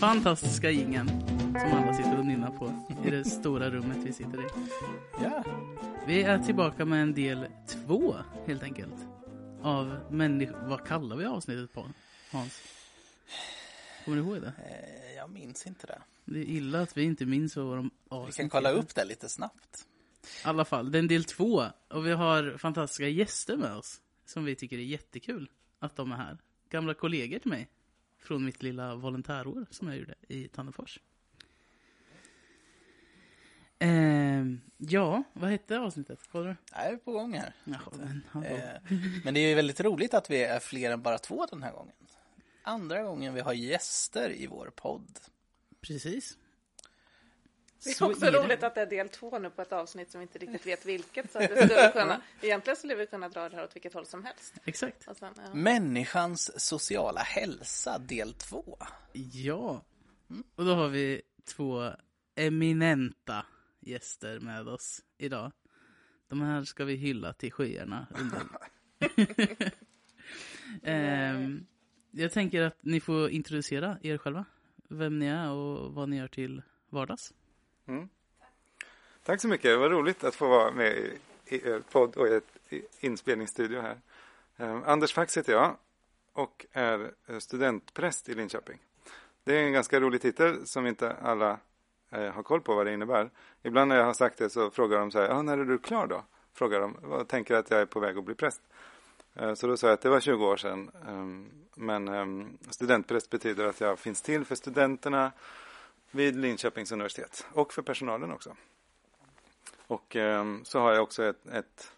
fantastiska jingeln som alla sitter och nynnar på i det stora rummet vi sitter i. Ja. Vi är tillbaka med en del två helt enkelt. Av människor... Vad kallar vi avsnittet på? Hans? Kommer du ihåg det? Eh, Jag minns inte det. Det är illa att vi inte minns vad de avsnitt Vi kan kolla upp det lite snabbt. I alla fall, det är en del två. Och vi har fantastiska gäster med oss. Som vi tycker är jättekul att de är här. Gamla kollegor till mig. Från mitt lilla volontärår som jag gjorde i Tannefors. Ehm, ja, vad hette avsnittet? Kollar du? Jag är på gång här. Jaha, men. Eh, Men det är ju väldigt roligt att vi är fler än bara två den här gången. Andra gången vi har gäster i vår podd. Precis. Det är Så också är det. roligt att det är del två nu på ett avsnitt som vi inte riktigt vet vilket. Så att det skulle kunna, egentligen skulle vi kunna dra det här åt vilket håll som helst. Exakt. Sen, ja. Människans sociala hälsa del två. Ja. Och då har vi två eminenta gäster med oss idag. De här ska vi hylla till skyarna. Ehm, jag tänker att ni får introducera er själva. Vem ni är och vad ni gör till vardags. Mm. Tack så mycket, vad roligt att få vara med i, i er podd och i ett inspelningsstudio här. Eh, Anders Fax heter jag och är eh, studentpräst i Linköping. Det är en ganska rolig titel som inte alla eh, har koll på vad det innebär. Ibland när jag har sagt det så frågar de så här, ja, när är du klar då? Frågar de, och tänker att jag är på väg att bli präst. Eh, Så då sa jag att det var 20 år sedan. Ehm, men ehm, studentpräst betyder att jag finns till för studenterna vid Linköpings universitet och för personalen också. Och ehm, så har jag också ett, ett,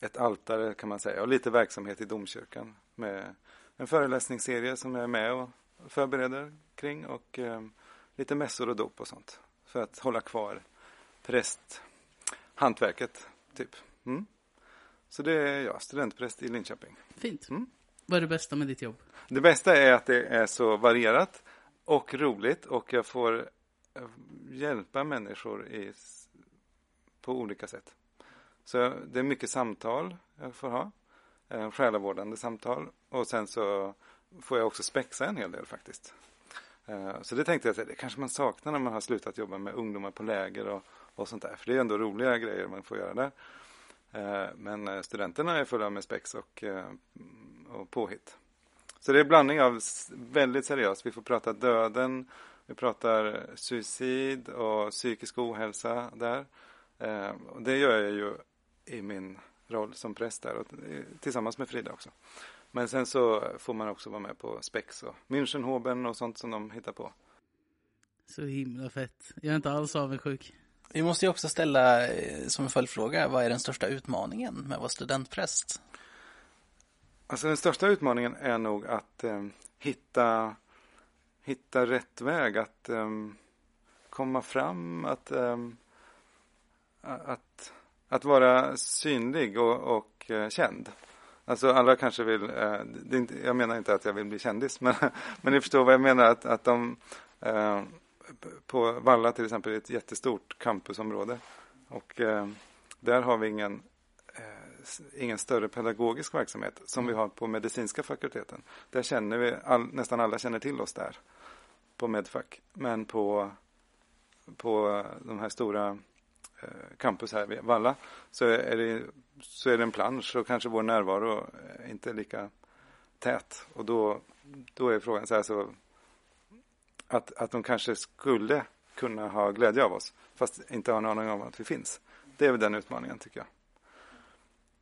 ett altare kan man säga och lite verksamhet i domkyrkan med en föreläsningsserie som jag är med och förbereder kring och ehm, lite mässor och dop och sånt för att hålla kvar prästhantverket typ. Mm. Så det är jag, studentpräst i Linköping. Fint. Mm. Vad är det bästa med ditt jobb? Det bästa är att det är så varierat och roligt och jag får eh, hjälpa människor i, på olika sätt. Så det är mycket samtal jag får ha, eh, själavårdande samtal och sen så får jag också spexa en hel del faktiskt. Eh, så det tänkte jag att det kanske man saknar när man har slutat jobba med ungdomar på läger och, och sånt där. För det är ändå roliga grejer man får göra där. Men studenterna är fulla med spex och, och påhitt. Så det är en blandning av väldigt seriöst. Vi får prata döden, vi pratar suicid och psykisk ohälsa där. Eh, och det gör jag ju i min roll som präst där och tillsammans med Frida också. Men sen så får man också vara med på spex och Münchenhoben och sånt som de hittar på. Så himla fett. Jag är inte alls avundsjuk. Vi måste ju också ställa eh, som en följdfråga, vad är den största utmaningen med att vara studentpräst? Alltså den största utmaningen är nog att eh, hitta, hitta rätt väg, att eh, komma fram, att, eh, att, att vara synlig och, och eh, känd. Alltså alla kanske vill, eh, det inte, jag menar inte att jag vill bli kändis, men, men ni förstår vad jag menar, att, att de eh, på Valla till exempel är ett jättestort campusområde och eh, där har vi ingen ingen större pedagogisk verksamhet som vi har på medicinska fakulteten. Där känner vi, all, nästan alla känner till oss där på Medfac. Men på, på de här stora eh, campus här vid Valla så är, det, så är det en plansch och kanske vår närvaro är inte lika tät. Och då, då är frågan så här så att, att de kanske skulle kunna ha glädje av oss fast inte ha en aning om att vi finns. Det är väl den utmaningen tycker jag.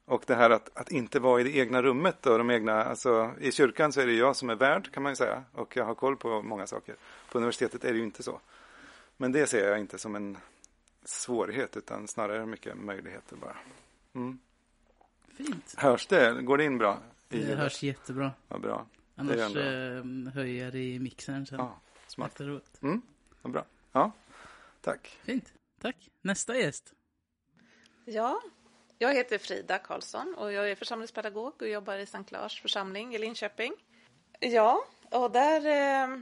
Och det här att, att inte vara i det egna rummet och de egna, alltså i kyrkan så är det jag som är värd kan man ju säga och jag har koll på många saker. På universitetet är det ju inte så. Men det ser jag inte som en svårighet utan snarare mycket möjligheter bara. Mm. Fint. Hörs det? Går det in bra? I Det hörs jättebra. Ja, bra. Annars eh, höjer jag det i mixern sen. Ja. Smart. Efteråt. Mm, vad bra. Ja, tack. Fint. Tack. Nästa gäst. Ja, jag heter Frida Karlsson och jag är församlingspedagog och jobbar i Sankt Lars församling i Linköping. Ja, och där... Eh,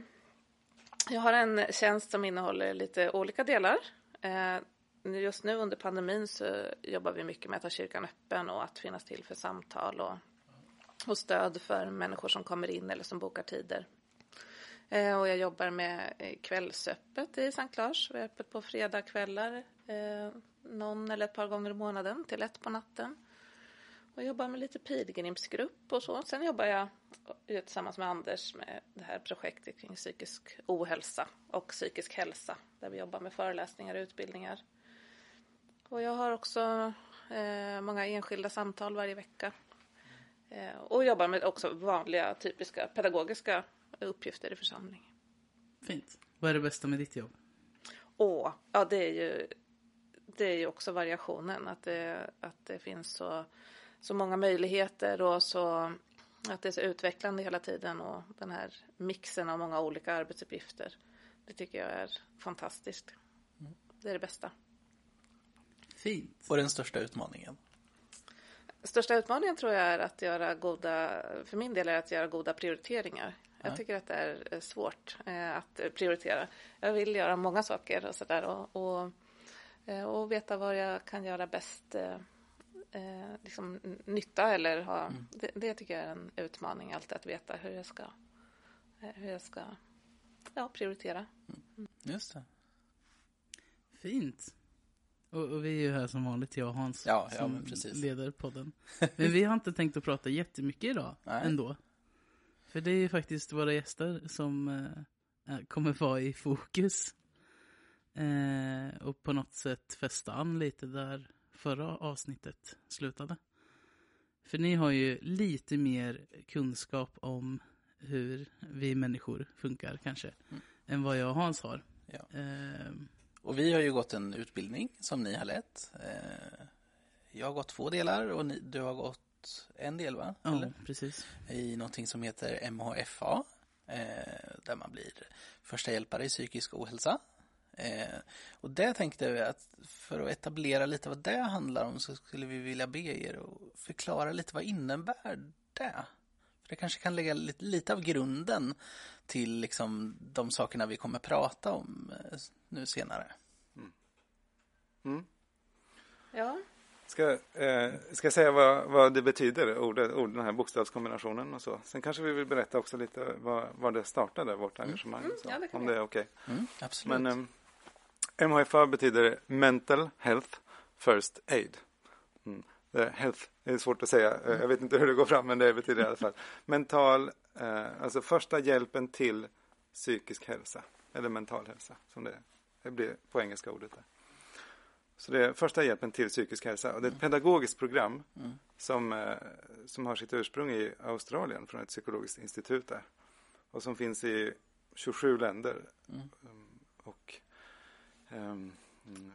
jag har en tjänst som innehåller lite olika delar. Eh, just nu under pandemin så jobbar vi mycket med att ha kyrkan öppen och att finnas till för samtal och, och stöd för människor som kommer in eller som bokar tider. Eh, och jag jobbar med kvällsöppet i Sankt Lars. Vi är öppet på fredagskvällar eh, någon eller ett par gånger i månaden till ett på natten. Och jobbar med lite pilgrimsgrupp och så. Sen jobbar jag tillsammans med Anders med det här projektet kring psykisk ohälsa och psykisk hälsa. Där vi jobbar med föreläsningar och utbildningar. Och jag har också eh, många enskilda samtal varje vecka. Eh, och jobbar med också vanliga typiska pedagogiska uppgifter i församlingen. Fint. Vad är det bästa med ditt jobb? Åh, ja det är ju det är ju också variationen att det, att det finns så, så många möjligheter och så att det är så utvecklande hela tiden och den här mixen av många olika arbetsuppgifter. Det tycker jag är fantastiskt. Det är det bästa. Fint. Och den största utmaningen? Största utmaningen tror jag är att göra goda, för min del är att göra goda prioriteringar. Jag tycker att det är svårt eh, att prioritera. Jag vill göra många saker och sådär och, och, eh, och veta vad jag kan göra bäst eh, eh, liksom, nytta eller ha. Mm. Det, det tycker jag är en utmaning alltid att veta hur jag ska, eh, hur jag ska ja, prioritera. Just det. Fint. Och, och vi är ju här som vanligt, jag och Hans, Ja, ja, som leder podden. Men vi har inte tänkt att prata jättemycket idag Nej. ändå. För det är ju faktiskt våra gäster som eh, eh, kommer vara i fokus. Eh, och på något sätt fästa an lite där förra avsnittet slutade. För ni har ju lite mer kunskap om hur vi människor funkar kanske. Än vad jag och Hans har. Ja. Eh, Och vi har ju gått en utbildning som ni har lett. Eh, Jag har gått två delar och ni, du har gått en del va? ja, Eller? precis. I någonting som heter MHFA. Eh, där man blir första hjälpare i psykisk ohälsa. Eh, och det tänkte vi att för att etablera lite vad det handlar om så skulle vi vilja be er att förklara lite vad innebär det? För det kanske kan lägga lite, lite av grunden till liksom de sakerna vi kommer prata om eh, nu senare. Mm. Ja, Ska, eh, ska jag säga vad, vad det betyder, ordet, ord, den här bokstavskombinationen och så. Sen kanske vi vill berätta också lite var, var det startade, vårt engagemang. så, ja, det kan om det är okej. Mm, absolut. Men eh, MHFA betyder Mental Health First Aid. Mm. Det, health är svårt att säga, Eh, jag vet inte hur det går fram men det betyder i alla fall. Mental, eh, alltså första hjälpen till psykisk hälsa. Eller mental hälsa som det, det blir på engelska ordet där. Så det är första hjälpen till psykisk hälsa och det är ett pedagogiskt program Mm. som, eh, som har sitt ursprung i Australien från ett psykologiskt institut där. Och som finns i 27 länder. Mm. Um, Och, mm,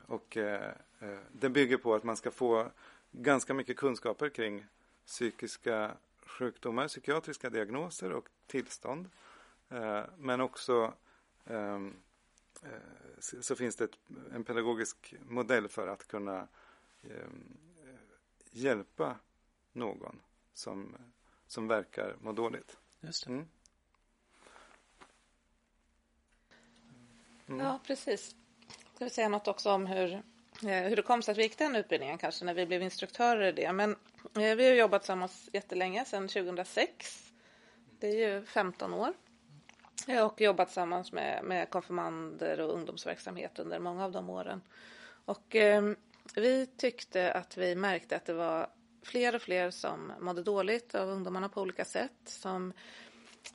och eh, eh, det bygger på att man ska få ganska mycket kunskaper kring psykiska sjukdomar, psykiatriska diagnoser och tillstånd. Eh, men också ehm, eh, så, finns det en pedagogisk modell för att kunna ehm, eh, hjälpa någon som, som verkar må dåligt. Just det. Mm. Mm. ja precis. Ska vi säga något också om hur, eh, hur det kom sig att vi gick den utbildningen kanske när vi blev instruktörer i det. Men eh, vi har jobbat tillsammans jättelänge, sedan 2006. Det är ju 15 år. Eh, och jobbat tillsammans med, med konfirmander och ungdomsverksamhet under många av de åren. Och eh, vi tyckte att vi märkte att det var fler och fler som mådde dåligt av ungdomarna på olika sätt. Som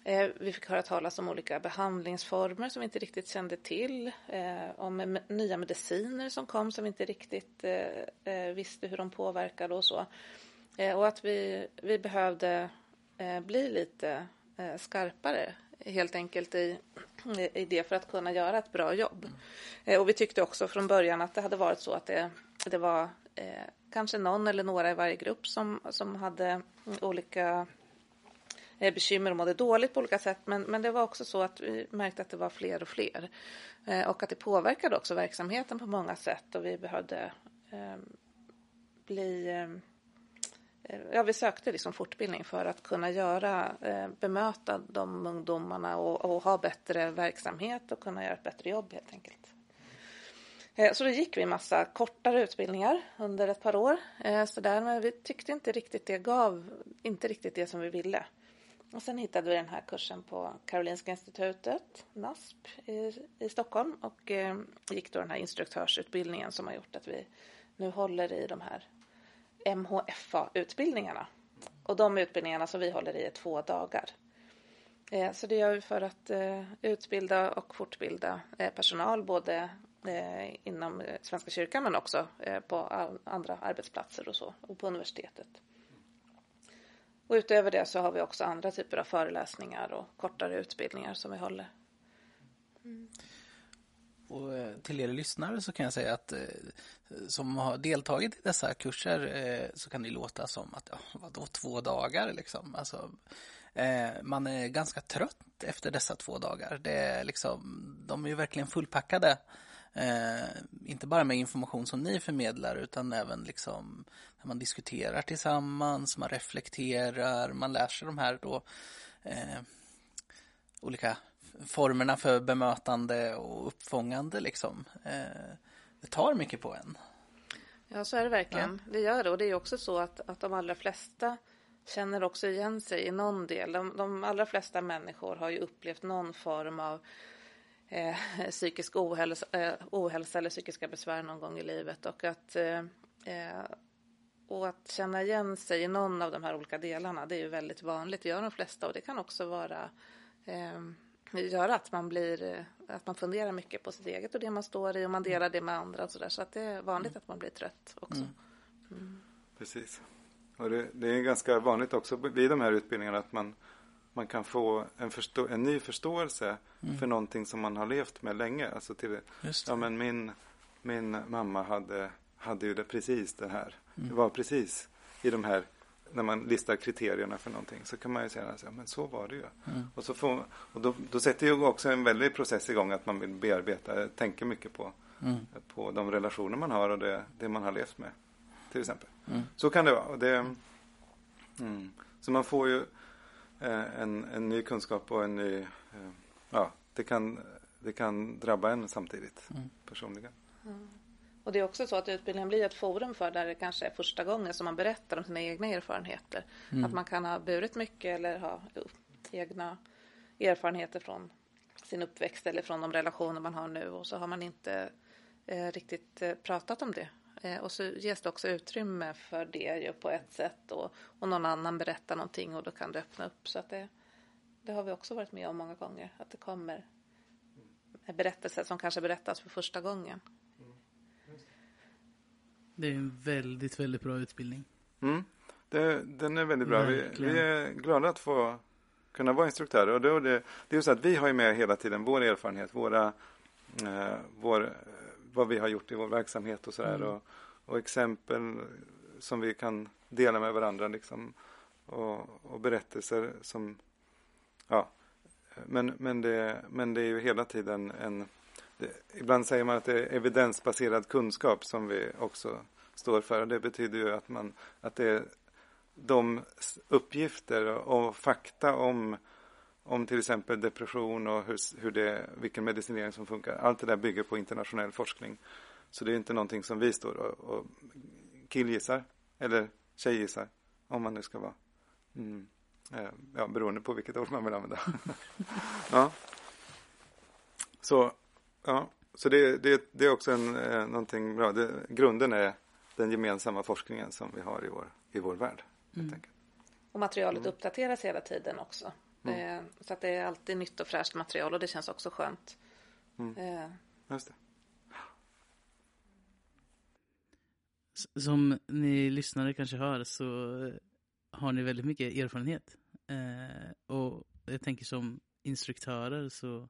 Eh, vi fick höra talas om olika behandlingsformer som vi inte riktigt kände till. Eh, om nya mediciner som kom som vi inte riktigt eh, visste hur de påverkade och så. Och att vi, vi behövde bli lite skarpare helt enkelt i, i det för att kunna göra ett bra jobb. Och vi tyckte också från början att det hade varit så att det, det var kanske någon eller några i varje grupp som, som hade olika eh, bekymmer och mådde dåligt på olika sätt. Men, men det var också så att vi märkte att det var fler och fler. Eh, och att det påverkade också verksamheten på många sätt och vi behövde eh, bli ehm, eh, Ja, vi sökte liksom fortbildning för att kunna göra, eh, bemöta de ungdomarna och, och, ha bättre verksamhet och kunna göra ett bättre jobb helt enkelt. Eh, så då gick vi en massa kortare utbildningar under ett par år. Eh, så där, men vi tyckte inte riktigt det gav, inte riktigt det som vi ville. Och sen hittade vi den här kursen på Karolinska institutet, NASP, i, i Stockholm och eh, gick då den här instruktörsutbildningen som har gjort att vi nu håller i de här MHFA-utbildningarna. Och de utbildningarna som vi håller i är två dagar. Eh, så det gör vi för att eh, utbilda och fortbilda eh, personal både eh, inom eh, Svenska kyrkan men också eh, på andra arbetsplatser och så och på universitetet. Och utöver det så har vi också andra typer av föreläsningar och kortare utbildningar som vi håller. Mm. Och eh, till er lyssnare så kan jag säga att eh, som har deltagit i dessa kurser eh, så kan det låta som att, ja, vadå två dagar liksom? Alltså, man är ganska trött efter dessa två dagar. Det är liksom, de är ju verkligen fullpackade. Eh, inte bara med information som ni förmedlar utan även liksom när man diskuterar tillsammans, man reflekterar, man lär sig de här då eh, olika formerna för bemötande och uppfångande liksom. Eh, det tar mycket på en. Ja, så är det verkligen. Ja. Det gör det. Och det är också så att, att de allra flesta känner också igen sig i någon del. De, de allra flesta människor har ju upplevt någon form av eh, psykisk ohälsa, eh, ohälsa eller psykiska besvär någon gång i livet. Och att, eh, eh, och att känna igen sig i någon av de här olika delarna, det är ju väldigt vanligt. Det gör de flesta och det kan också vara eh, göra att man blir, eh, att man funderar mycket på sitt eget och det man står i och man delar det med andra och sådär. Så att det är vanligt mm. att man blir trött också. Mm. Mm. Precis. Och det, det, är ganska vanligt också vid de här utbildningarna att man, man kan få en, förstå, en ny förståelse mm. för någonting som man har levt med länge. Alltså till, ja, men min, min mamma hade, hade ju det precis det här. Mm. Det var precis i de här när man listar kriterierna för någonting så kan man ju säga att ja, men så var det ju. Mm. Och, så får, och då, då sätter ju också en väldig process igång att man vill bearbeta, tänker mycket på, mm. på de relationer man har och det, det man har levt med. Till exempel. Mm. Så kan det vara. Och det, mm. så man får ju en, en ny kunskap och en ny, eh, ja, det kan, det kan drabba en samtidigt mm. personligen. Och det är också så att utbildningen blir ett forum för där det kanske är första gången som man berättar om sina egna erfarenheter. Mm. Att man kan ha burit mycket eller ha egna erfarenheter från sin uppväxt eller från de relationer man har nu och så har man inte eh, riktigt eh, pratat om det. Eh, och så ges det också utrymme för det ju på ett sätt och, och någon annan berättar någonting och då kan det öppna upp. Så att det, det har vi också varit med om många gånger, att det kommer berättelser som kanske berättas för första gången. Det är en väldigt, väldigt bra utbildning. Mm. Det, den är väldigt bra. Vi, vi, är glada att få kunna vara instruktörer. Och det, det, det är så att vi har ju med hela tiden vår erfarenhet, våra, eh, vår, vad vi har gjort i vår verksamhet och sådär. Mm. Och, och, exempel som vi kan dela med varandra liksom. Och, och berättelser som, ja. Men, men, det, men det är ju hela tiden en det, ibland säger man att det är evidensbaserad kunskap som vi också står för. Det betyder ju att, man, att det är de uppgifter och fakta om, om till exempel depression och hur, hur det, vilken medicinering som funkar. Allt det där bygger på internationell forskning. Så det är inte någonting som vi står och, och killgissar eller tjejgissar, om man nu ska vara. Mm. Ja, beroende på vilket ord man vill använda. ja. Så Ja, så det, det, det är också en, eh, någonting bra. Det, grunden är den gemensamma forskningen som vi har i vår, i vår värld. Mm. Och materialet mm. uppdateras hela tiden också. Mm. Eh, så att det är alltid nytt och fräscht material och det känns också skönt. Mm. Eh. Just det. Som ni lyssnare kanske hör så har ni väldigt mycket erfarenhet. Eh, och jag tänker som instruktörer så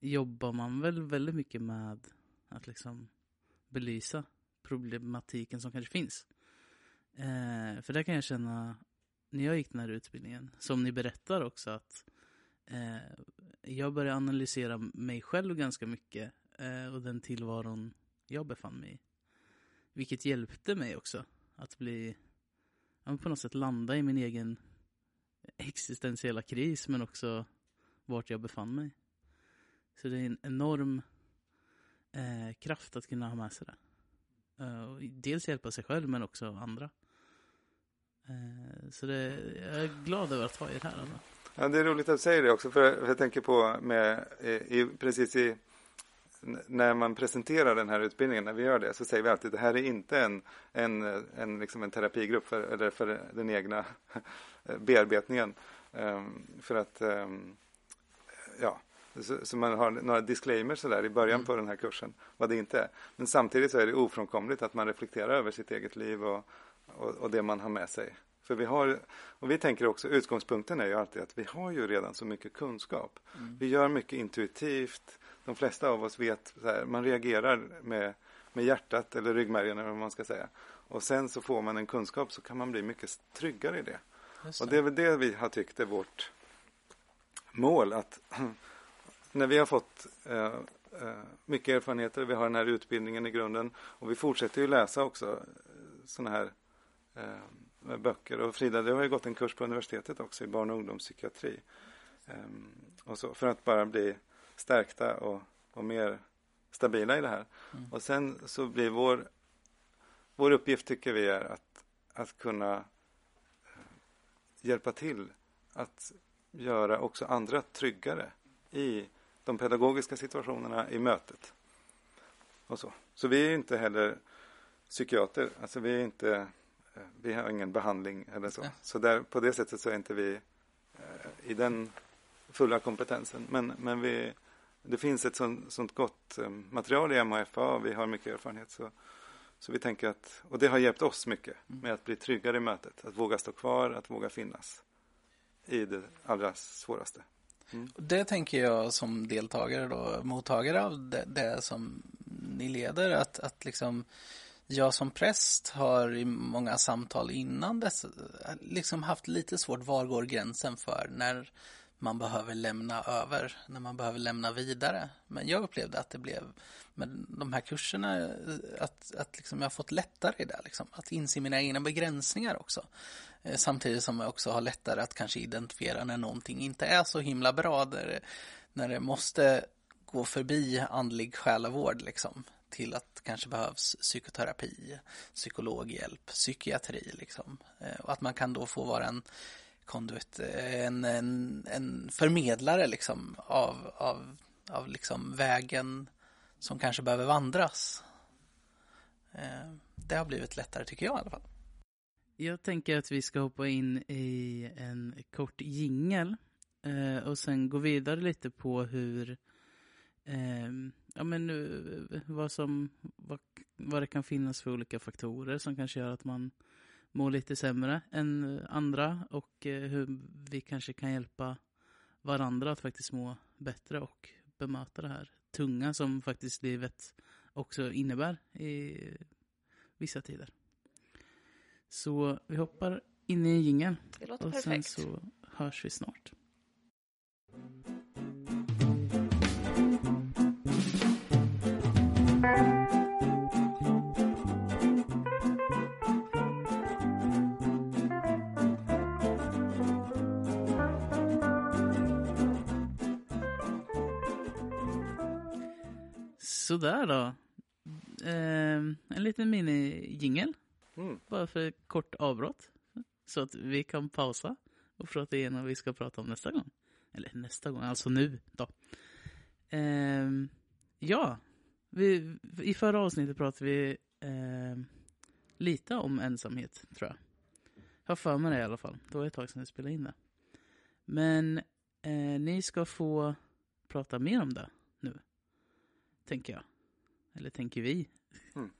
jobbar man väl väldigt mycket med att liksom belysa problematiken som kanske finns. Eh, för där kan jag känna när jag gick den här utbildningen, som ni berättar också att eh, jag började analysera mig själv ganska mycket eh, och den tillvaron jag befann mig i. Vilket hjälpte mig också att bli, på något sätt landa i min egen existentiella kris men också vart jag befann mig. Så det är en enorm eh, kraft att kunna ha med sig det. Eh, dels hjälpa sig själv men också andra. Eh, så det, jag är glad över att ha er här. Alltså. Ja, det är roligt att du säger det också, för jag tänker på med, i, precis i, när man presenterar den här utbildningen, när vi gör det, så säger vi alltid att det här är inte en, en, en, liksom en terapigrupp för, eller för den egna bearbetningen. Um, för att, um, ja, så, så, man har några disclaimers sådär i början mm. på den här kursen, vad det inte är. Men samtidigt så är det ofrånkomligt att man reflekterar över sitt eget liv och, och, och det man har med sig. För vi har, och vi tänker också, utgångspunkten är ju alltid att vi har ju redan så mycket kunskap. Mm. Vi gör mycket intuitivt. De flesta av oss vet, så här, man reagerar med, med hjärtat eller ryggmärgen eller vad man ska säga. Och sen så får man en kunskap så kan man bli mycket tryggare i det. det. Och det är väl det vi har tyckt är vårt mål. att När vi har fått eh, eh, mycket erfarenheter, vi har den här utbildningen i grunden och vi fortsätter ju läsa också eh, sådana här eh, böcker. Och Frida, du har ju gått en kurs på universitetet också i barn och ungdomspsykiatri. Um, och så, för att bara bli stärkta och, och mer stabila i det här. Mm. Och sen så blir vår, vår uppgift tycker vi är att, att kunna eh, hjälpa till att göra också andra tryggare i de pedagogiska situationerna i mötet. Och så. så vi är inte heller psykiater, alltså vi är inte Eh, vi har ingen behandling eller så. Så där, på det sättet så är inte vi eh, i den fulla kompetensen. Men, men vi, det finns ett sånt, sånt gott eh, material i MHFA och vi har mycket erfarenhet. Så, så vi tänker att, och det har hjälpt oss mycket mm. med att bli tryggare i mötet. Att våga stå kvar, att våga finnas i det allra svåraste. Mm. Det tänker jag som deltagare då, mottagare av det, det som ni leder, att, att liksom jag som präst har i många samtal innan dess eh, liksom haft lite svårt, var går gränsen för när man behöver lämna över, när man behöver lämna vidare. Men jag upplevde att det blev med de här kurserna, eh, att, att liksom jag har fått lättare i det, liksom, att inse mina egna begränsningar också. Eh, samtidigt som jag också har lättare att kanske identifiera när någonting inte är så himla bra, där när det måste gå förbi andlig själavård liksom till att kanske behövs psykoterapi, psykologhjälp, psykiatri liksom. Eh, och att man kan då få vara en conduit, eh, en, en, en förmedlare liksom av, av, av liksom vägen som kanske behöver vandras. Eh, det har blivit lättare tycker jag i alla fall. Jag tänker att vi ska hoppa in i en kort jingel och sen gå vidare lite på hur ehm, ja, men, uh, vad, som, vad, vad det kan finnas för olika faktorer som kanske gör att man mår lite sämre än andra och uh, hur vi kanske kan hjälpa varandra att faktiskt må bättre och bemöta det här tunga som faktiskt livet också innebär i vissa tider. Så vi hoppar in i jingeln och perfekt. sen så hörs vi snart. Sådär då. Eh, en liten mini-jingel. Mm. Bara för kort avbrott. Så att vi kan pausa och prata igenom vad vi ska prata om nästa gång. Eller nästa gång, alltså nu då. Eh, ja, vi, i förra avsnittet pratade vi eh, lite om ensamhet, tror jag. Jag har för mig det i alla fall. Det var ett tag sedan jag spelade in det. Men eh, ni ska få prata mer om det nu tänker jag. Eller tänker vi. Mm.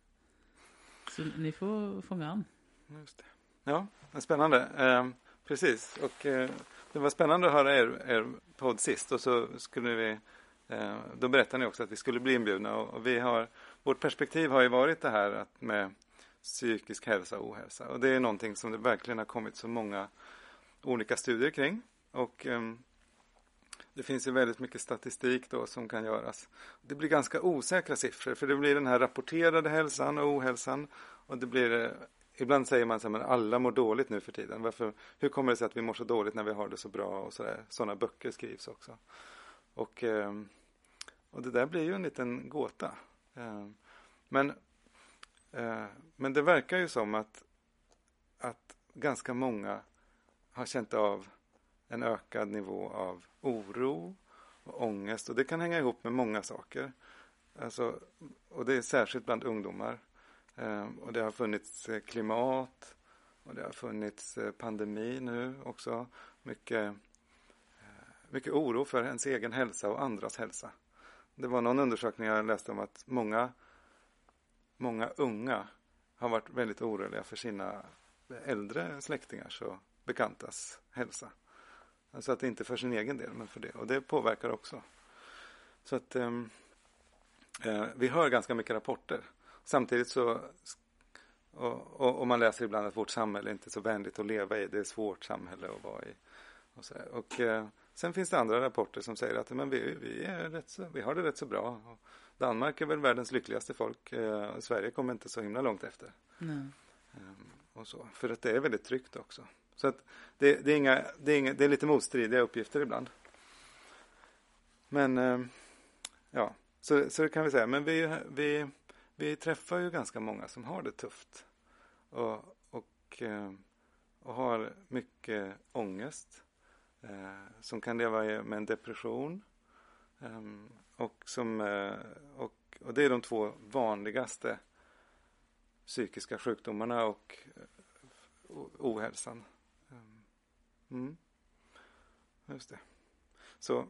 Så ni får fånga an. Just det. Ja, spännande. Eh, precis. Och eh, det var spännande att höra er, er podd sist. Och så skulle vi eh, då berättade ni också att vi skulle bli inbjudna. Och, och, vi har, vårt perspektiv har ju varit det här att med psykisk hälsa och ohälsa. Och det är någonting som det verkligen har kommit så många olika studier kring. Och ehm, det finns ju väldigt mycket statistik då som kan göras. Det blir ganska osäkra siffror för det blir den här rapporterade hälsan och ohälsan och det blir eh, Ibland säger man så här, men alla mår dåligt nu för tiden. Varför, hur kommer det sig att vi mår så dåligt när vi har det så bra och sådär. Sådana böcker skrivs också. Och, ehm, och det där blir ju en liten gåta. Ehm, men, eh, men det verkar ju som att, att ganska många har känt av en ökad nivå av oro och ångest. Och det kan hänga ihop med många saker. Alltså, och det är särskilt bland ungdomar. Eh, och det har funnits eh, klimat och det har funnits eh, pandemi nu också. Mycket, mycket oro för ens egen hälsa och andras hälsa. Det var någon undersökning jag läste om att många, många unga har varit väldigt oroliga för sina äldre släktingars och bekantas hälsa. Alltså att inte för sin egen del, men för det. Och det påverkar också. Så att um, uh, vi hör ganska mycket rapporter. Samtidigt så och, och, och, man läser ibland att vårt samhälle är inte är så vänligt att leva i. Det är ett svårt samhälle att vara i. Och, så och uh, sen finns det andra rapporter som säger att men vi, vi, är rätt så, vi har det rätt så bra. Och Danmark är väl världens lyckligaste folk. Uh, Sverige kommer inte så himla långt efter. Um, och så. För att det är väldigt tryggt också. Så att det, det, är inga, det, är inga, det är lite motstridiga uppgifter ibland. Men eh, ja, så, så kan vi säga. Men vi, vi, vi träffar ju ganska många som har det tufft. Och, och, eh, och har mycket ångest. Eh, som kan leva med en depression. Eh, och, som, eh, och, och det är de två vanligaste psykiska sjukdomarna och ohälsan. Mm. Just det. Så,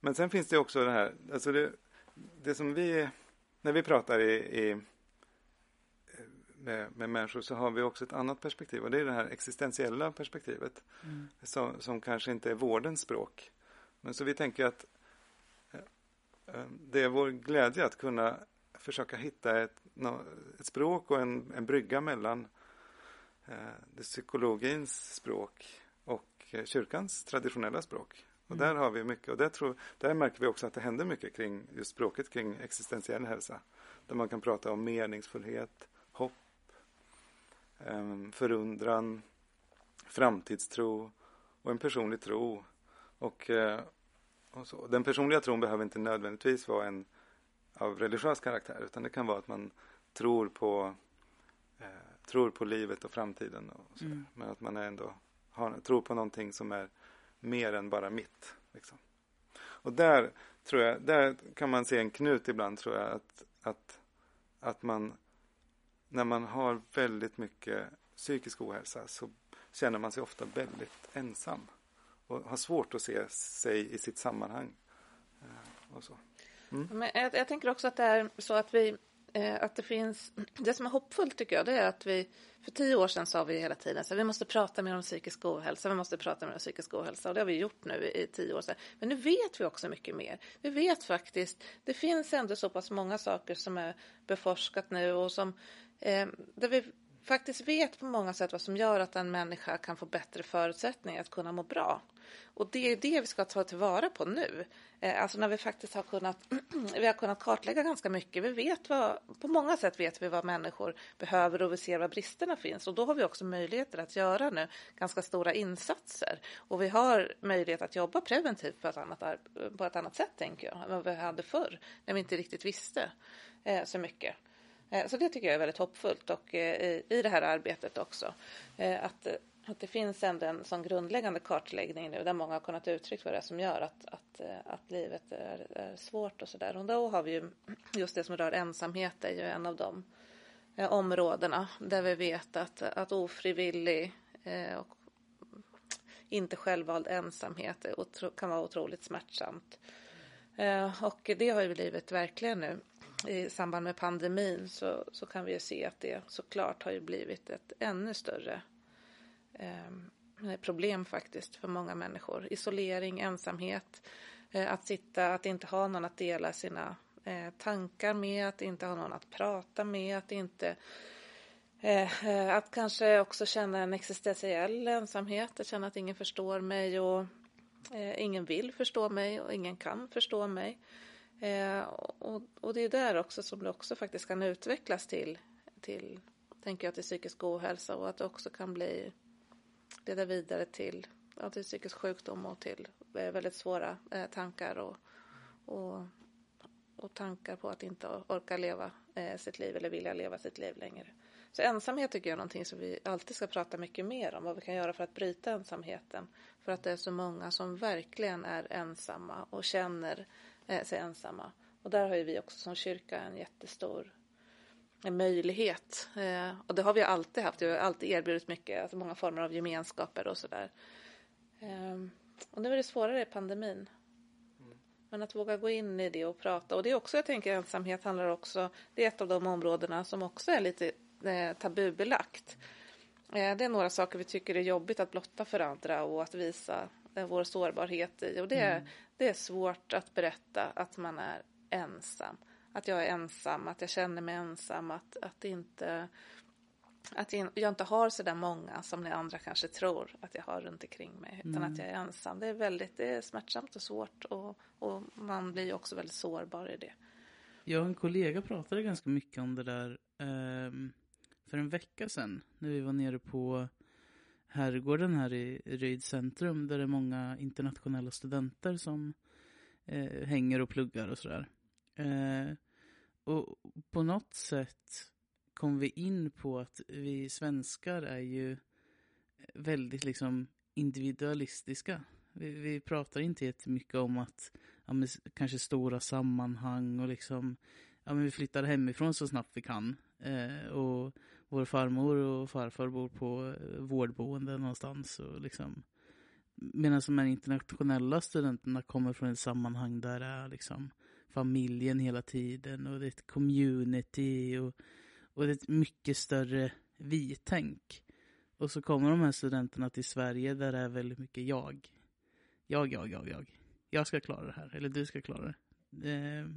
men sen finns det också det här, alltså det, det som vi, när vi pratar i, i med, med människor så har vi också ett annat perspektiv och det är det här existentiella perspektivet mm. som, som kanske inte är vårdens språk. Men så vi tänker att eh, eh, det är vår glädje att kunna försöka hitta ett, ett språk och en, en brygga mellan eh, det psykologins språk Eh, kyrkans traditionella språk. Och mm. där har vi mycket och där, tror, där märker vi också att det händer mycket kring just språket kring existentiell hälsa. Där man kan prata om meningsfullhet, hopp, ehm, förundran, framtidstro och en personlig tro. Och, eh, och så. Den personliga tron behöver inte nödvändigtvis vara en av religiös karaktär utan det kan vara att man tror på, eh, tror på livet och framtiden. Och mm. Men att man är ändå har, tror på någonting som är mer än bara mitt. Liksom. Och där tror jag, där kan man se en knut ibland tror jag att, att, att man när man har väldigt mycket psykisk ohälsa så känner man sig ofta väldigt ensam och har svårt att se sig i sitt sammanhang. Eh, och så. Mm. Men jag, jag, tänker också att det är så att vi Eh, att det finns, det som är hoppfullt tycker jag, det är att vi, för tio år sedan sa vi hela tiden så vi måste prata mer om psykisk ohälsa, vi måste prata mer om psykisk ohälsa och det har vi gjort nu i, i tio år sedan. Men nu vet vi också mycket mer. Vi vet faktiskt, det finns ändå så pass många saker som är beforskat nu och som, eh, där vi faktiskt vet på många sätt vad som gör att en människa kan få bättre förutsättningar att kunna må bra. Och det är det vi ska ta tillvara på nu. Eh, alltså när vi faktiskt har kunnat, vi har kunnat kartlägga ganska mycket. Vi vet vad, på många sätt vet vi vad människor behöver och vi ser var bristerna finns. Och då har vi också möjligheter att göra nu ganska stora insatser. Och vi har möjlighet att jobba preventivt på ett annat, på ett annat sätt, tänker jag, än vad vi hade förr, när vi inte riktigt visste eh, så mycket. Eh, så det tycker jag är väldigt hoppfullt och eh, i det här arbetet också. Att att det finns ändå en sån grundläggande kartläggning nu där många har kunnat uttrycka vad det är som gör att, att, eh, att livet är, är svårt och sådär. Och då har vi ju just det som rör ensamhet är ju en av de eh, områdena där vi vet att, att ofrivillig eh, och inte självvald ensamhet otro, kan vara otroligt smärtsamt. Eh, och det har ju blivit verkligen nu i samband med pandemin så, så kan vi ju se att det såklart har ju blivit ett ännu större Ehm, eh, problem faktiskt för många människor. Isolering, ensamhet, eh, att sitta, att inte ha någon att dela sina eh, tankar med, att inte ha någon att prata med, att inte eh, eh, att kanske också känna en existentiell ensamhet, att känna att ingen förstår mig och eh, ingen vill förstå mig och ingen kan förstå mig. Eh, och, och, det är där också som det också faktiskt kan utvecklas till, till tänker jag, till psykisk ohälsa och att det också kan bli leda vidare till, ja, till psykisk sjukdom och till eh, väldigt svåra eh, tankar och, och, och, tankar på att inte orka leva eh, sitt liv eller vilja leva sitt liv längre. Så ensamhet tycker jag är någonting som vi alltid ska prata mycket mer om, vad vi kan göra för att bryta ensamheten. För att det är så många som verkligen är ensamma och känner eh, sig ensamma. Och där har ju vi också som kyrka en jättestor en möjlighet. Eh, och det har vi alltid haft. Vi har alltid erbjudit mycket, alltså många former av gemenskaper och sådär. Eh, och nu är det svårare i pandemin. Men att våga gå in i det och prata. Och det är också, jag tänker ensamhet handlar också, det är ett av de områdena som också är lite eh, tabubelagt. Eh, det är några saker vi tycker är jobbigt att blotta för andra och att visa eh, vår sårbarhet i. Och det, mm. det är svårt att berätta att man är ensam att jag är ensam, att jag känner mig ensam, att, att inte att jag inte har så där många som ni andra kanske tror att jag har runt omkring mig, utan mm. att jag är ensam. Det är väldigt det är smärtsamt och svårt och, och man blir också väldigt sårbar i det. Jag och en kollega pratade ganska mycket om det där eh, för en vecka sedan när vi var nere på herrgården här i Ryd centrum där det är många internationella studenter som eh, hänger och pluggar och sådär. Eh, och på något sätt kom vi in på att vi svenskar är ju väldigt liksom individualistiska. Vi, vi pratar inte jättemycket om att ja, men, kanske stora sammanhang och liksom ja, men vi flyttar hemifrån så snabbt vi kan. Eh, och vår farmor och farfar bor på eh, vårdboende någonstans. Och liksom, medan de här internationella studenterna kommer från ett sammanhang där det är liksom familjen hela tiden och det är ett community och, och det är ett mycket större vi-tänk. Och så kommer de här studenterna till Sverige där det är väldigt mycket jag. Jag, jag, jag, jag. Jag ska klara det här, eller du ska klara det. Eh,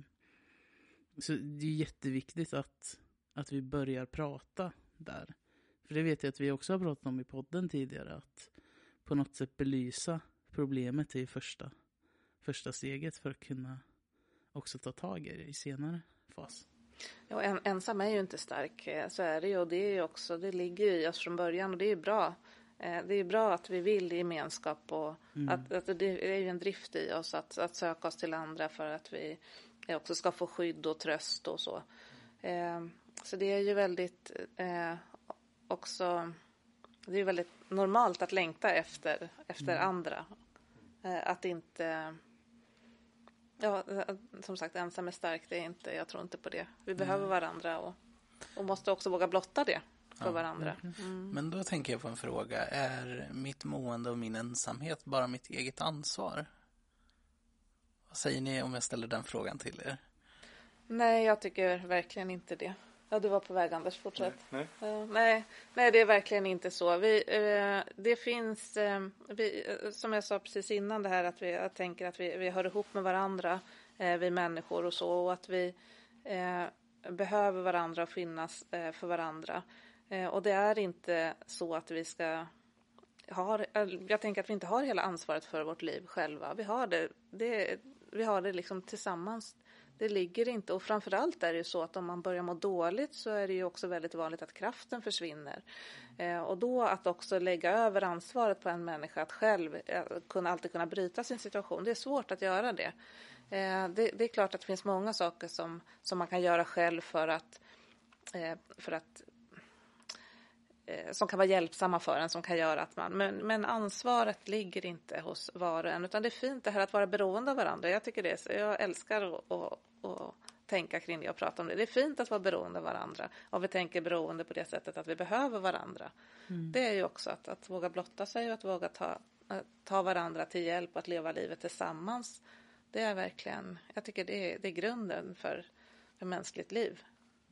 så det är jätteviktigt att, att vi börjar prata där. För det vet jag att vi också har pratat om i podden tidigare, att på något sätt belysa problemet i första, första steget för att kunna också ta tag i det i senare fas. Ja, en, ensam är ju inte stark, eh, så är det ju. Och det, är ju också, det ligger ju i oss från början och det är bra. Eh, det är bra att vi vill gemenskap och mm. att, att, det är ju en drift i oss att, att söka oss till andra för att vi också ska få skydd och tröst och så. Eh, så det är ju väldigt också, det är väldigt normalt att längta efter, efter mm. andra. Att inte Ja, som sagt, ensam är stark, det är inte, jag tror inte på det. Vi behöver varandra och, och måste också våga blotta det för ja, varandra. Mm. Men då tänker jag på en fråga. Är mitt mående och min ensamhet bara mitt eget ansvar? Vad säger ni om jag ställer den frågan till er? Nej, jag tycker verkligen inte det. Ja, du var på väg Anders, fortsätt. Nej, nej. Uh, nej, nej, det är verkligen inte så. Vi, uh, det finns, uh, vi, som jag sa precis innan det här att vi, jag tänker att vi, vi hör ihop med varandra, vi människor och så, och att vi behöver varandra och finnas för varandra. och det är inte så att vi ska ha, jag tänker att vi inte har hela ansvaret för vårt liv själva. Vi har det, det vi har det liksom tillsammans det ligger inte, och framförallt är det ju så att om man börjar må dåligt så är det ju också väldigt vanligt att kraften försvinner. Eh, och då att också lägga över ansvaret på en människa att själv eh, kunna, alltid kunna bryta sin situation, det är svårt att göra det. Eh, det. det. är klart att det finns många saker som, som man kan göra själv för att, eh, för att som kan vara hjälpsamma för en, som kan göra att man... Men, men ansvaret ligger inte hos var och en, utan det är fint det här att vara beroende av varandra. Jag tycker det, jag älskar att, att tänka kring det och prata om det. Det är fint att vara beroende av varandra. Och vi tänker beroende på det sättet att vi behöver varandra. Mm. Det är ju också att, att våga blotta sig och att våga ta, ta varandra till hjälp och att leva livet tillsammans. Det är verkligen, jag tycker det är, det är grunden för, för mänskligt liv.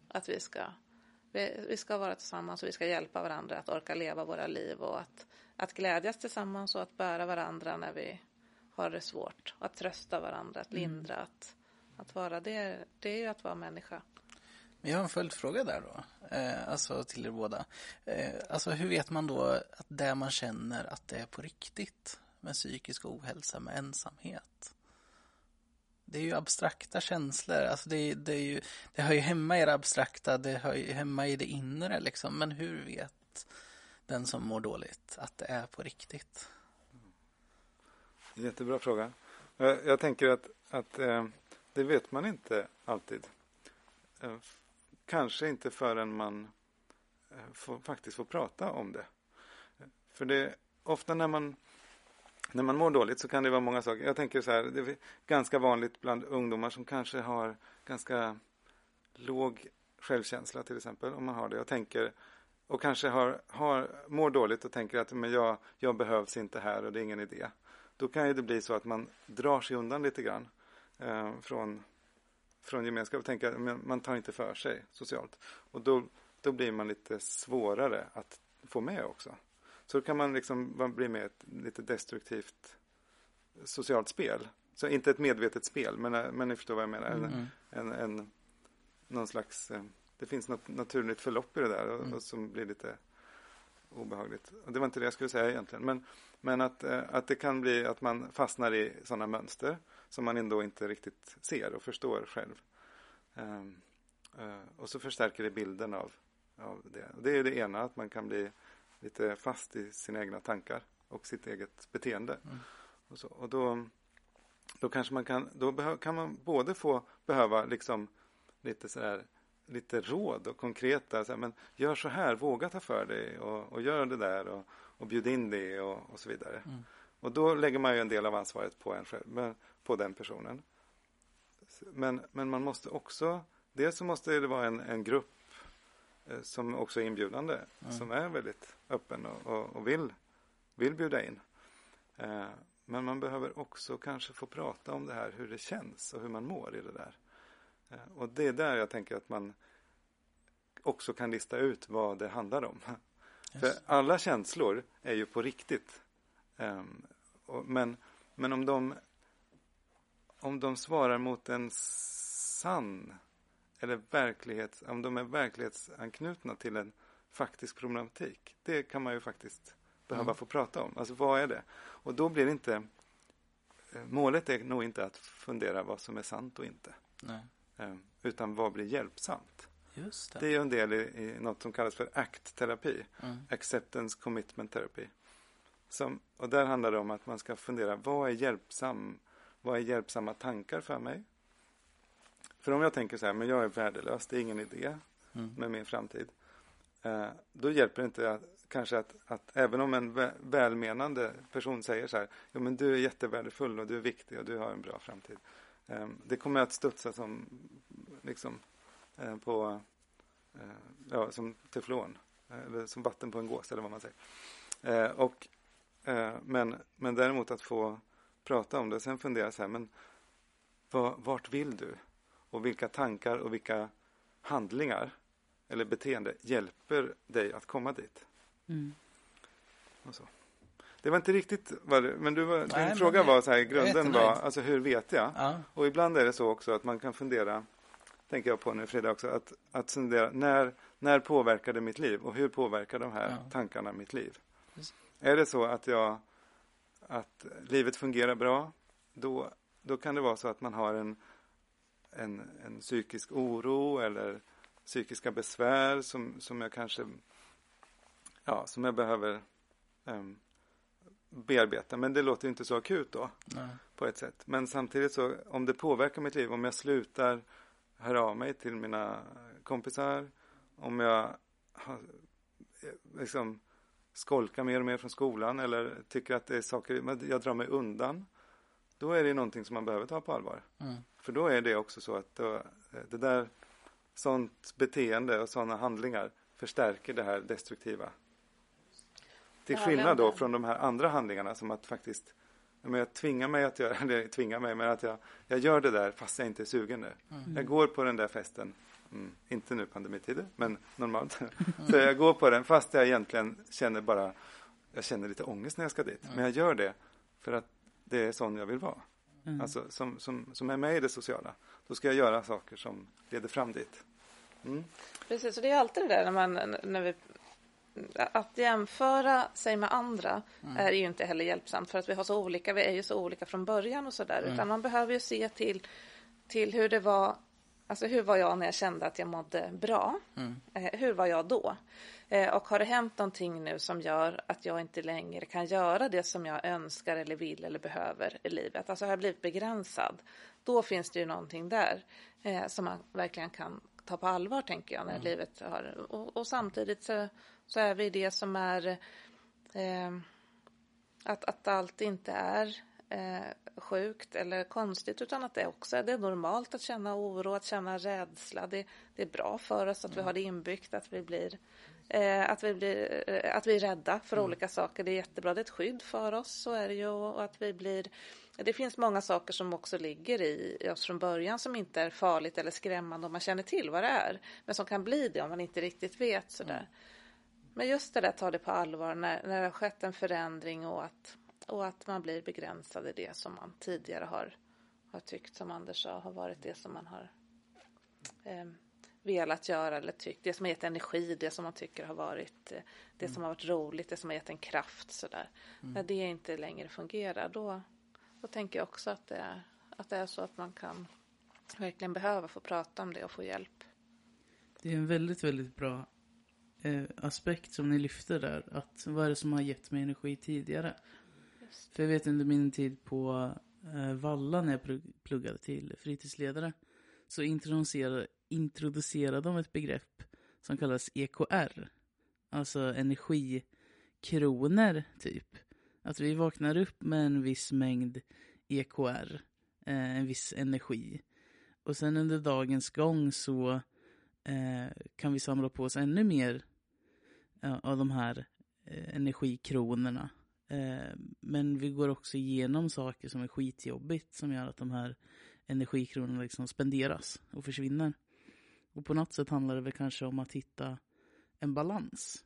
Att vi ska vi, vi, ska vara tillsammans och vi ska hjälpa varandra att orka leva våra liv och att, att glädjas tillsammans och att bära varandra när vi har det svårt. Att trösta varandra, att mm. lindra, mm. att, att vara det, det är ju att vara människa. Men jag har en följdfråga där då. eh, alltså till er båda. Eh, alltså hur vet man då att det man känner att det är på riktigt med psykisk ohälsa, med ensamhet? Det är ju abstrakta känslor, alltså det, det, är ju, det hör ju hemma i det abstrakta, det hör ju hemma i det inre liksom. Men hur vet den som mår dåligt att det är på riktigt? Mm. Jättebra fråga. Jag, tänker att, att eh, det vet man inte alltid. Eh, kanske inte förrän man eh, får, faktiskt får prata om det. För det ofta när man när man mår dåligt så kan det vara många saker. Jag tänker så här, det är ganska vanligt bland ungdomar som kanske har ganska låg självkänsla till exempel, om man har det. Jag tänker, och kanske har, har, mår dåligt och tänker att men jag, jag behövs inte här och det är ingen idé. Då kan ju det bli så att man drar sig undan lite grann eh, från, från gemenskap och tänker att man tar inte för sig socialt. Och då, då blir man lite svårare att få med också. Så kan man liksom bli med ett lite destruktivt socialt spel. Så inte ett medvetet spel, men, men ni förstår vad jag menar. Mm. En, en, någon slags, eh, det finns något naturligt förlopp i det där och, mm. och som blir lite obehagligt. Och det var inte det jag skulle säga egentligen. Men, men att, eh, att det kan bli att man fastnar i sådana mönster som man ändå inte riktigt ser och förstår själv. Um, uh, och så förstärker det bilden av, av det. Och det är det ena, att man kan bli lite fast i sina egna tankar och sitt eget beteende. Mm. Och, så, och då, då kanske man kan, då kan man både få behöva liksom lite sådär lite råd och konkreta, så här, men gör så här, våga ta för dig och, och gör det där och, och bjud in det och, och så vidare. Mm. Och då lägger man ju en del av ansvaret på en själv, men, på den personen. Men, men man måste också, dels så måste det vara en, en grupp som också är inbjudande, mm. som är väldigt öppen och, och, och, vill, vill bjuda in. Eh, men man behöver också kanske få prata om det här, hur det känns och hur man mår i det där. Eh, och det är där jag tänker att man också kan lista ut vad det handlar om. Yes. För alla känslor är ju på riktigt. Um, och, men, men om de om de svarar mot en sann eller verklighets, om de är verklighetsanknutna till en faktisk problematik. Det kan man ju faktiskt behöva mm. få prata om. Alltså vad är det? Och då blir det inte eh, Målet är nog inte att fundera vad som är sant och inte. Nej. Eh, utan vad blir hjälpsamt? Just det. det är en del i, i något som kallas för ACT-terapi. Mm. Acceptance Commitment Therapy. Som, och där handlar det om att man ska fundera, vad är hjälpsam, vad är hjälpsamma tankar för mig? För om jag tänker så här, men jag är värdelös, det är ingen idé mm. med min framtid. Eh, då hjälper det inte att, kanske att, att även om en välmenande person säger så här, ja men du är jättevärdefull och du är viktig och du har en bra framtid. Eh, det kommer att studsa som, liksom, eh, på, eh, ja, som teflon. Eh, eller som vatten på en gås eller vad man säger. Eh, och, men, men däremot att få prata om det och sen fundera så här, men vart vill du? Och vilka tankar och vilka handlingar eller beteende hjälper dig att komma dit. Mm. Det var inte riktigt vad det, men du var, Nej, din fråga var så här, grunden var, alltså hur vet jag? Ja. Och ibland är det så också att man kan fundera, tänker jag på nu Frida också, att, att fundera, när, när påverkar det mitt liv och hur påverkar de här ja. tankarna mitt liv? Just. Är det så att jag, att livet fungerar bra, då, då kan det vara så att man har en en, en psykisk oro eller psykiska besvär som, som jag kanske ja, som jag behöver um, bearbeta. Men det låter inte så akut då Nej. på ett sätt. Men samtidigt så om det påverkar mitt liv, om jag slutar höra av mig till mina kompisar, om jag liksom skolkar mer och mer från skolan eller tycker att det är saker, jag drar mig undan. Då är det någonting som man behöver ta på allvar. Mm. För då är det också så att då, det där sånt beteende och sådana handlingar förstärker det här destruktiva. Till skillnad då från de här andra handlingarna som att faktiskt men jag tvingar mig att göra det, tvingar mig, men att jag, jag gör det där fast jag inte är sugen nu. Mm. Jag går på den där festen, mm, inte nu pandemitider, men normalt. så jag går på den fast jag egentligen känner bara, jag känner lite ångest när jag ska dit. Men jag gör det för att det är sån jag vill vara. Mm. Alltså som, som, som är med i det sociala. Då ska jag göra saker som leder fram dit. Mm. Precis, och det är alltid det där när man, när vi, att jämföra sig med andra är ju inte heller hjälpsamt för att vi har så olika, vi är ju så olika från början och sådär, utan man behöver ju se till, till hur det var, alltså hur var jag när jag kände att jag mådde bra? Eh, hur var jag då? Eh, och har det hänt någonting nu som gör att jag inte längre kan göra det som jag önskar eller vill eller behöver i livet? Alltså har jag blivit begränsad? Då finns det ju någonting där eh, som man verkligen kan ta på allvar tänker jag när livet har och, och samtidigt så, så är vi det som är eh, att, att allt inte är eh, sjukt eller konstigt utan att det också är, det är normalt att känna oro, att känna rädsla. Det, det är bra för oss att vi har det inbyggt, att vi blir att, vi blir, eh, att vi är rädda för olika saker. Det är jättebra, det är ett skydd för oss, så är det ju. Och att vi blir, det finns många saker som också ligger i, oss från början som inte är farligt eller skrämmande om man känner till vad det är. Men som kan bli det om man inte riktigt vet sådär. Men just det där, ta det på allvar när, när det har skett en förändring och att, och att man blir begränsad i det som man tidigare har, har tyckt, som Anders sa, har varit det som man har eh, velat göra eller tyckt. Det som har gett energi, det som man tycker har varit eh, det som har varit roligt, det som har gett en kraft sådär. När det inte längre fungerar, då, då tänker jag också att det, är, att det är så att man kan verkligen behöva få prata om det och få hjälp. Det är en väldigt, väldigt bra eh, aspekt som ni lyfter där. Att vad är det som har gett mig energi tidigare? För jag vet under min tid på eh, Valla när jag plugg- pluggade till fritidsledare. Så introducerade, introducerade de ett begrepp som kallas EKR. Alltså energikronor typ. Att vi vaknar upp med en viss mängd EKR. Eh, en viss energi. Och sen under dagens gång så eh, kan vi samla på oss ännu mer eh, av de här energikronorna. Men vi går också igenom saker som är skitjobbigt som gör att de här energikronorna liksom spenderas och försvinner. Och på något sätt handlar det väl kanske om att hitta en balans.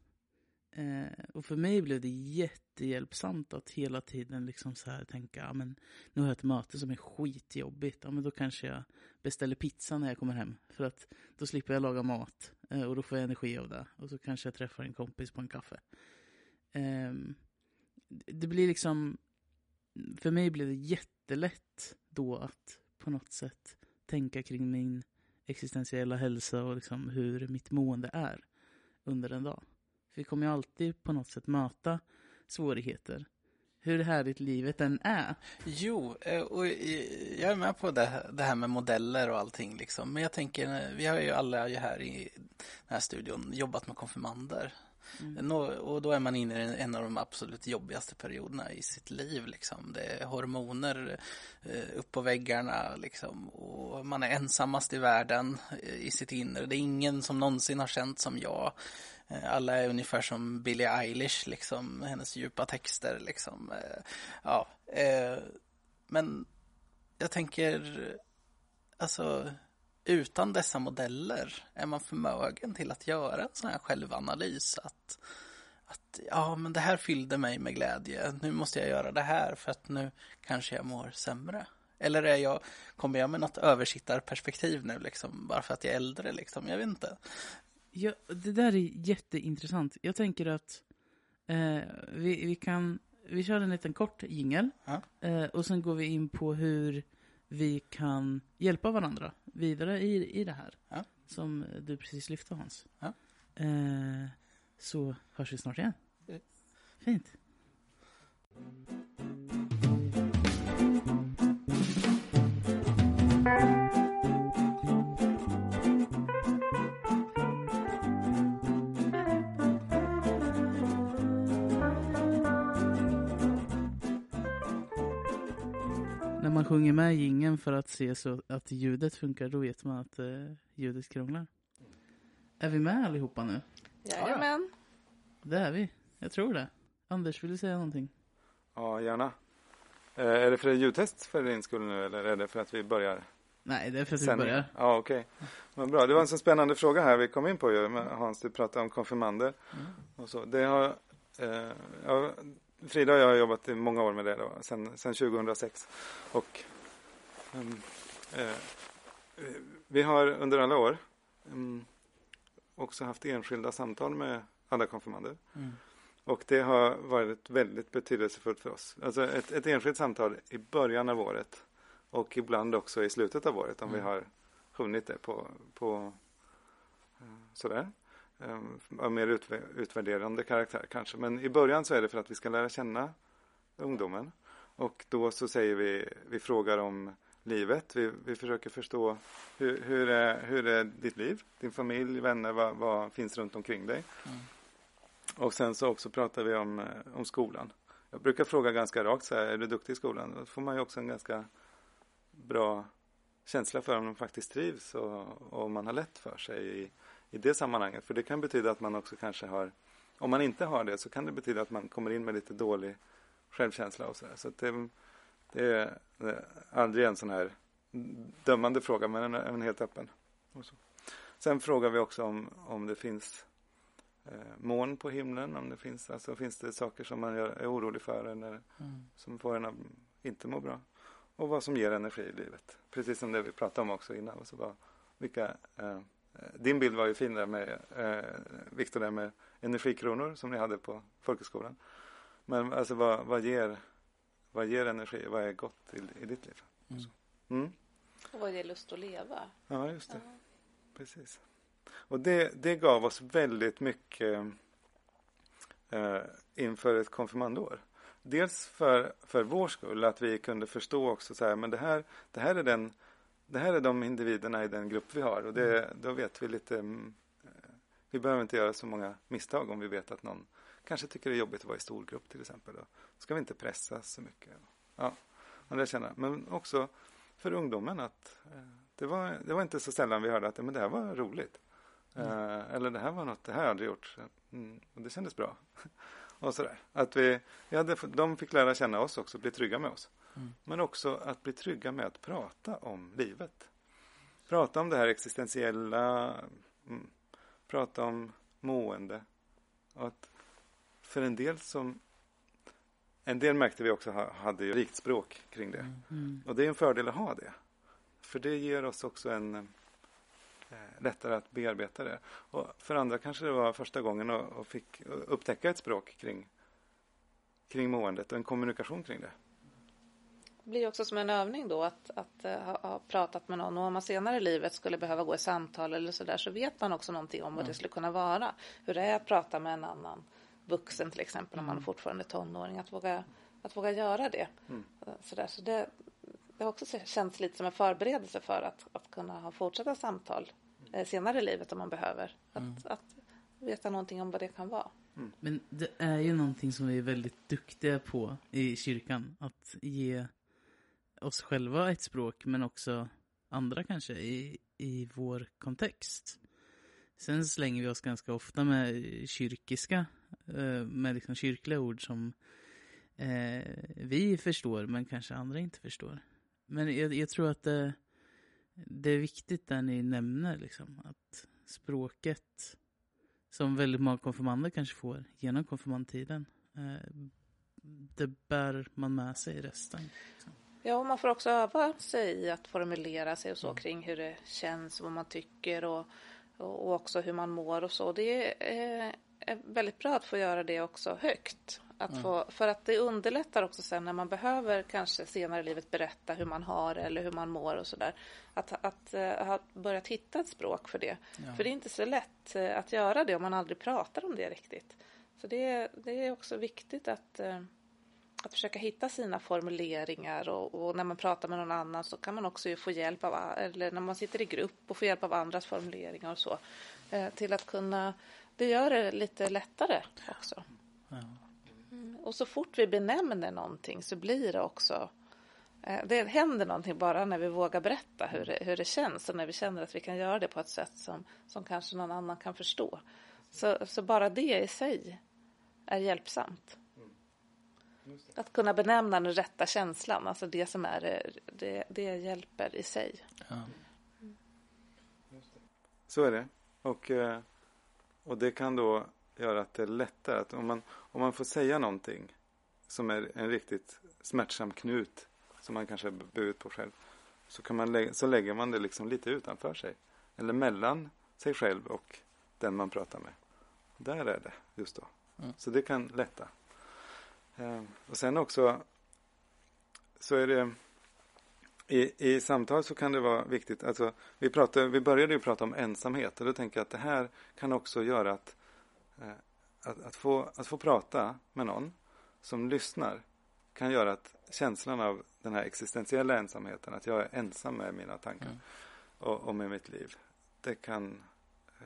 Eh, och för mig blev det jättehjälpsamt att hela tiden liksom så här tänka, ja, men nu har jag ett möte som är skitjobbigt, ja men då kanske jag beställer pizza när jag kommer hem. För att då slipper jag laga mat eh, och då får jag energi av det. Och så kanske jag träffar en kompis på en kaffe. Eh, det blir liksom, för mig blev det jättelätt då att på något sätt tänka kring min existentiella hälsa och liksom hur mitt mående är under en dag. För vi kommer ju alltid på något sätt möta svårigheter. Hur härligt livet än är. Jo, eh, och jag är med på det, här med modeller och allting liksom. Men jag tänker, vi har ju alla här i den här studion jobbat med konfirmander. Mm. Och då är man inne i en av de absolut jobbigaste perioderna i sitt liv. Liksom. Det är hormoner eh, upp på väggarna liksom. och man är ensammast i världen eh, i sitt inre. Det är ingen som någonsin har känt som jag. Eh, alla är ungefär som Billie Eilish, liksom, hennes djupa texter. Liksom. Ja, men jag tänker, alltså utan dessa modeller är man förmögen till att göra en sån här självanalys. Att, att ja, men det här fyllde mig med glädje. Nu måste jag göra det här för att nu kanske jag mår sämre. Eller är jag, kommer jag med något översittarperspektiv nu liksom, bara för att jag är äldre liksom? Jag vet inte. Ja, det där är jätteintressant. Jag tänker att eh, vi, vi kan, vi kör en liten kort jingel. Ja. Eh, och sen går vi in på hur vi kan hjälpa varandra vidare i, i det här. Ja. Som du precis lyfte Hans. Ja. Eh, så hörs vi snart igen. Fint. Man sjunger med i jingeln för att se så att ljudet funkar, då vet man att eh, ljudet krånglar. Är vi med allihopa nu? Jajamän. Det är vi. Jag tror det. Anders, vill du säga någonting? Ja, gärna. Eh, är det för ett ljudtest för din skull nu eller är det för att vi börjar Nej, det är för att vi sändningen? börjar. Ja, okej. Vad bra. Det var en så spännande fråga här vi kom in på ju. Hans, du pratade om konfirmander och så. Det har, eh, ja, Frida och jag har jobbat i många år med det då, sen, sen 2006. Och ehm, eh, vi har under alla år mm, också haft enskilda samtal med alla konfirmander. Mm. Och det har varit väldigt betydelsefullt för oss. Alltså ett, ett enskilt samtal i början av året och ibland också i slutet av året om Mm. vi har sjungit det på, på eh, sådär. Eh, Av mer utv- utvärderande karaktär kanske. Men i början så är det för att vi ska lära känna ungdomen. Och då så säger vi, vi frågar om livet. Vi, vi försöker förstå hur, hur, är, hur är ditt liv, din familj, vänner, vad, vad finns runt omkring dig. Mm. Och sen så också pratar vi om, eh, om skolan. Jag brukar fråga ganska rakt så här, är du duktig i skolan? Då får man ju också en ganska bra känsla för om de faktiskt trivs och, och om man har lätt för sig i, i det sammanhanget. För det kan betyda att man också kanske har, om man inte har det så kan det betyda att man kommer in med lite dålig självkänsla och sådär. Så det, det är aldrig en sån här dömande fråga men en, en helt öppen. Sen frågar vi också om, om det finns eh, moln på himlen, om det finns, alltså finns det saker som man är orolig för eller Mm. som får en att inte må bra. Och vad som ger energi i livet. Precis som det vi pratade om också innan. Alltså vad, vilka, eh, din bild var ju fin där med eh, Viktor där med energikronor som ni hade på folkhögskolan. Men alltså vad, vad, ger, vad ger energi? Vad är gott i, i ditt liv? Mm. Mm? Och vad är det lust att leva? Ja, just det. Precis. Och det, det gav oss väldigt mycket eh, inför ett konfirmandår. Dels för, för vår skull, att vi kunde förstå också så här, men det här, det här är den det här är de individerna i den grupp vi har och det, då vet vi lite mm, eh, vi behöver inte göra så många misstag om vi vet att någon kanske tycker det är jobbigt att vara i stor grupp till exempel. Då ska vi inte pressa så mycket. Ja, lär känna. Men också för ungdomen att eh, det var, det var inte så sällan vi hörde att men det här var roligt. Eh, eller det här var något, det här har jag aldrig gjort. Mm, och det kändes bra. Och sådär. Att vi, hade, de fick lära känna oss också, bli trygga med oss. Mm. Men också att bli trygga med att prata om livet. Prata om det här existentiella, mm, prata om mående. Och att för en del som en del märkte vi också ha- hade rikt språk kring det. Mm. Och det är en fördel att ha det. För det ger oss också en lättare att bearbeta det. Och för andra kanske det var första gången och, och fick upptäcka ett språk kring, kring måendet och en kommunikation kring det. Det blir också som en övning då att, att eh, ha, pratat med någon och om man senare i livet skulle behöva gå i samtal eller sådär så vet man också någonting om vad det skulle kunna vara. Hur det är att prata med en annan vuxen till exempel om man fortfarande är tonåring. Att våga, att våga göra det. Eh, Sådär. Så det, det har också känts lite som en förberedelse för att, att kunna ha fortsatta samtal eh, senare i livet om man behöver. Att, att veta någonting om vad det kan vara. Men det är ju någonting som vi är väldigt duktiga på i kyrkan. Att ge oss själva ett språk men också andra kanske i, i vår kontext. Sen slänger vi oss ganska ofta med kyrkiska, eh, med liksom kyrkliga ord som eh, vi förstår men kanske andra inte förstår. Men jag, jag tror att det, det är viktigt där ni nämner liksom att språket som väldigt många konfirmander kanske får genom konfirmandtiden. Eh, det bär man med sig resten. Ja, och man får också öva sig i att formulera sig och så kring hur det känns, vad man tycker och, och också hur man mår och så. Det är, är väldigt bra att få göra det också högt. Att få, för att det underlättar också sen när man behöver kanske senare i livet berätta hur man har eller hur man mår och sådär. Att, att, eh, ha börjat hitta ett språk för det. För det är inte så lätt eh, att göra det om man aldrig pratar om det riktigt. Så det, det är också viktigt att eh, att försöka hitta sina formuleringar och, och när man pratar med någon annan så kan man också få hjälp av, eller när man sitter i grupp och får hjälp av andras formuleringar och så. Till att kunna, det gör det lite lättare också. Ja. Mm, Och så fort vi benämner någonting så blir det också, eh, det händer någonting bara när vi vågar berätta hur det, hur det känns och när vi känner att vi kan göra det på ett sätt som, som kanske någon annan kan förstå. Så, så bara det i sig är hjälpsamt. Att kunna benämna den rätta känslan, alltså det som är det, det, det hjälper i sig. Ja. Så är det. Och, eh, och det kan då göra att det är lättare. Att om, man, om man får säga någonting som är en riktigt smärtsam knut som man kanske har burit på själv. Så, kan man lä- så lägger man det liksom lite utanför sig. Eller mellan sig själv och den man pratar med. Där är det just då. Mm. Så det kan lätta. Eh, och sen också så är det i, I samtal så kan det vara viktigt, alltså vi, pratade, vi började ju prata om ensamhet och då tänker jag att det här kan också göra att, att, att, få, att få prata med någon som lyssnar kan göra att känslan av den här existentiella ensamheten, att jag är ensam med mina tankar Mm. och, och med mitt liv, det kan, eh,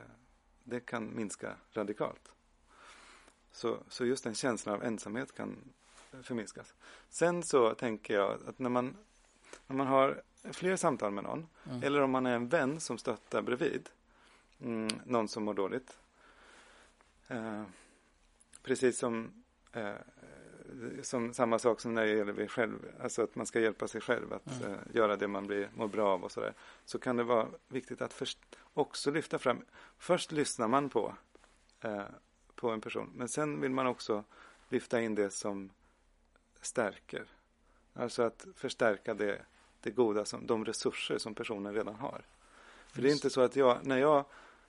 det kan minska radikalt. Så, så just den känslan av ensamhet kan förminskas. Sen så tänker jag att när man, när man har fler samtal med någon, Mm. eller om man är en vän som stöttar bredvid mm, någon som mår dåligt. Eh, precis som, eh, som samma sak som när det gäller vi själv, alltså att man ska hjälpa sig själv att Mm. eh, göra det man blir, mår bra av och sådär. Så kan det vara viktigt att först också lyfta fram, först lyssnar man på, eh, på en person, men sen vill man också lyfta in det som stärker. Alltså att förstärka det, det goda, som, de resurser som personen redan har. För det är inte så att jag, när jag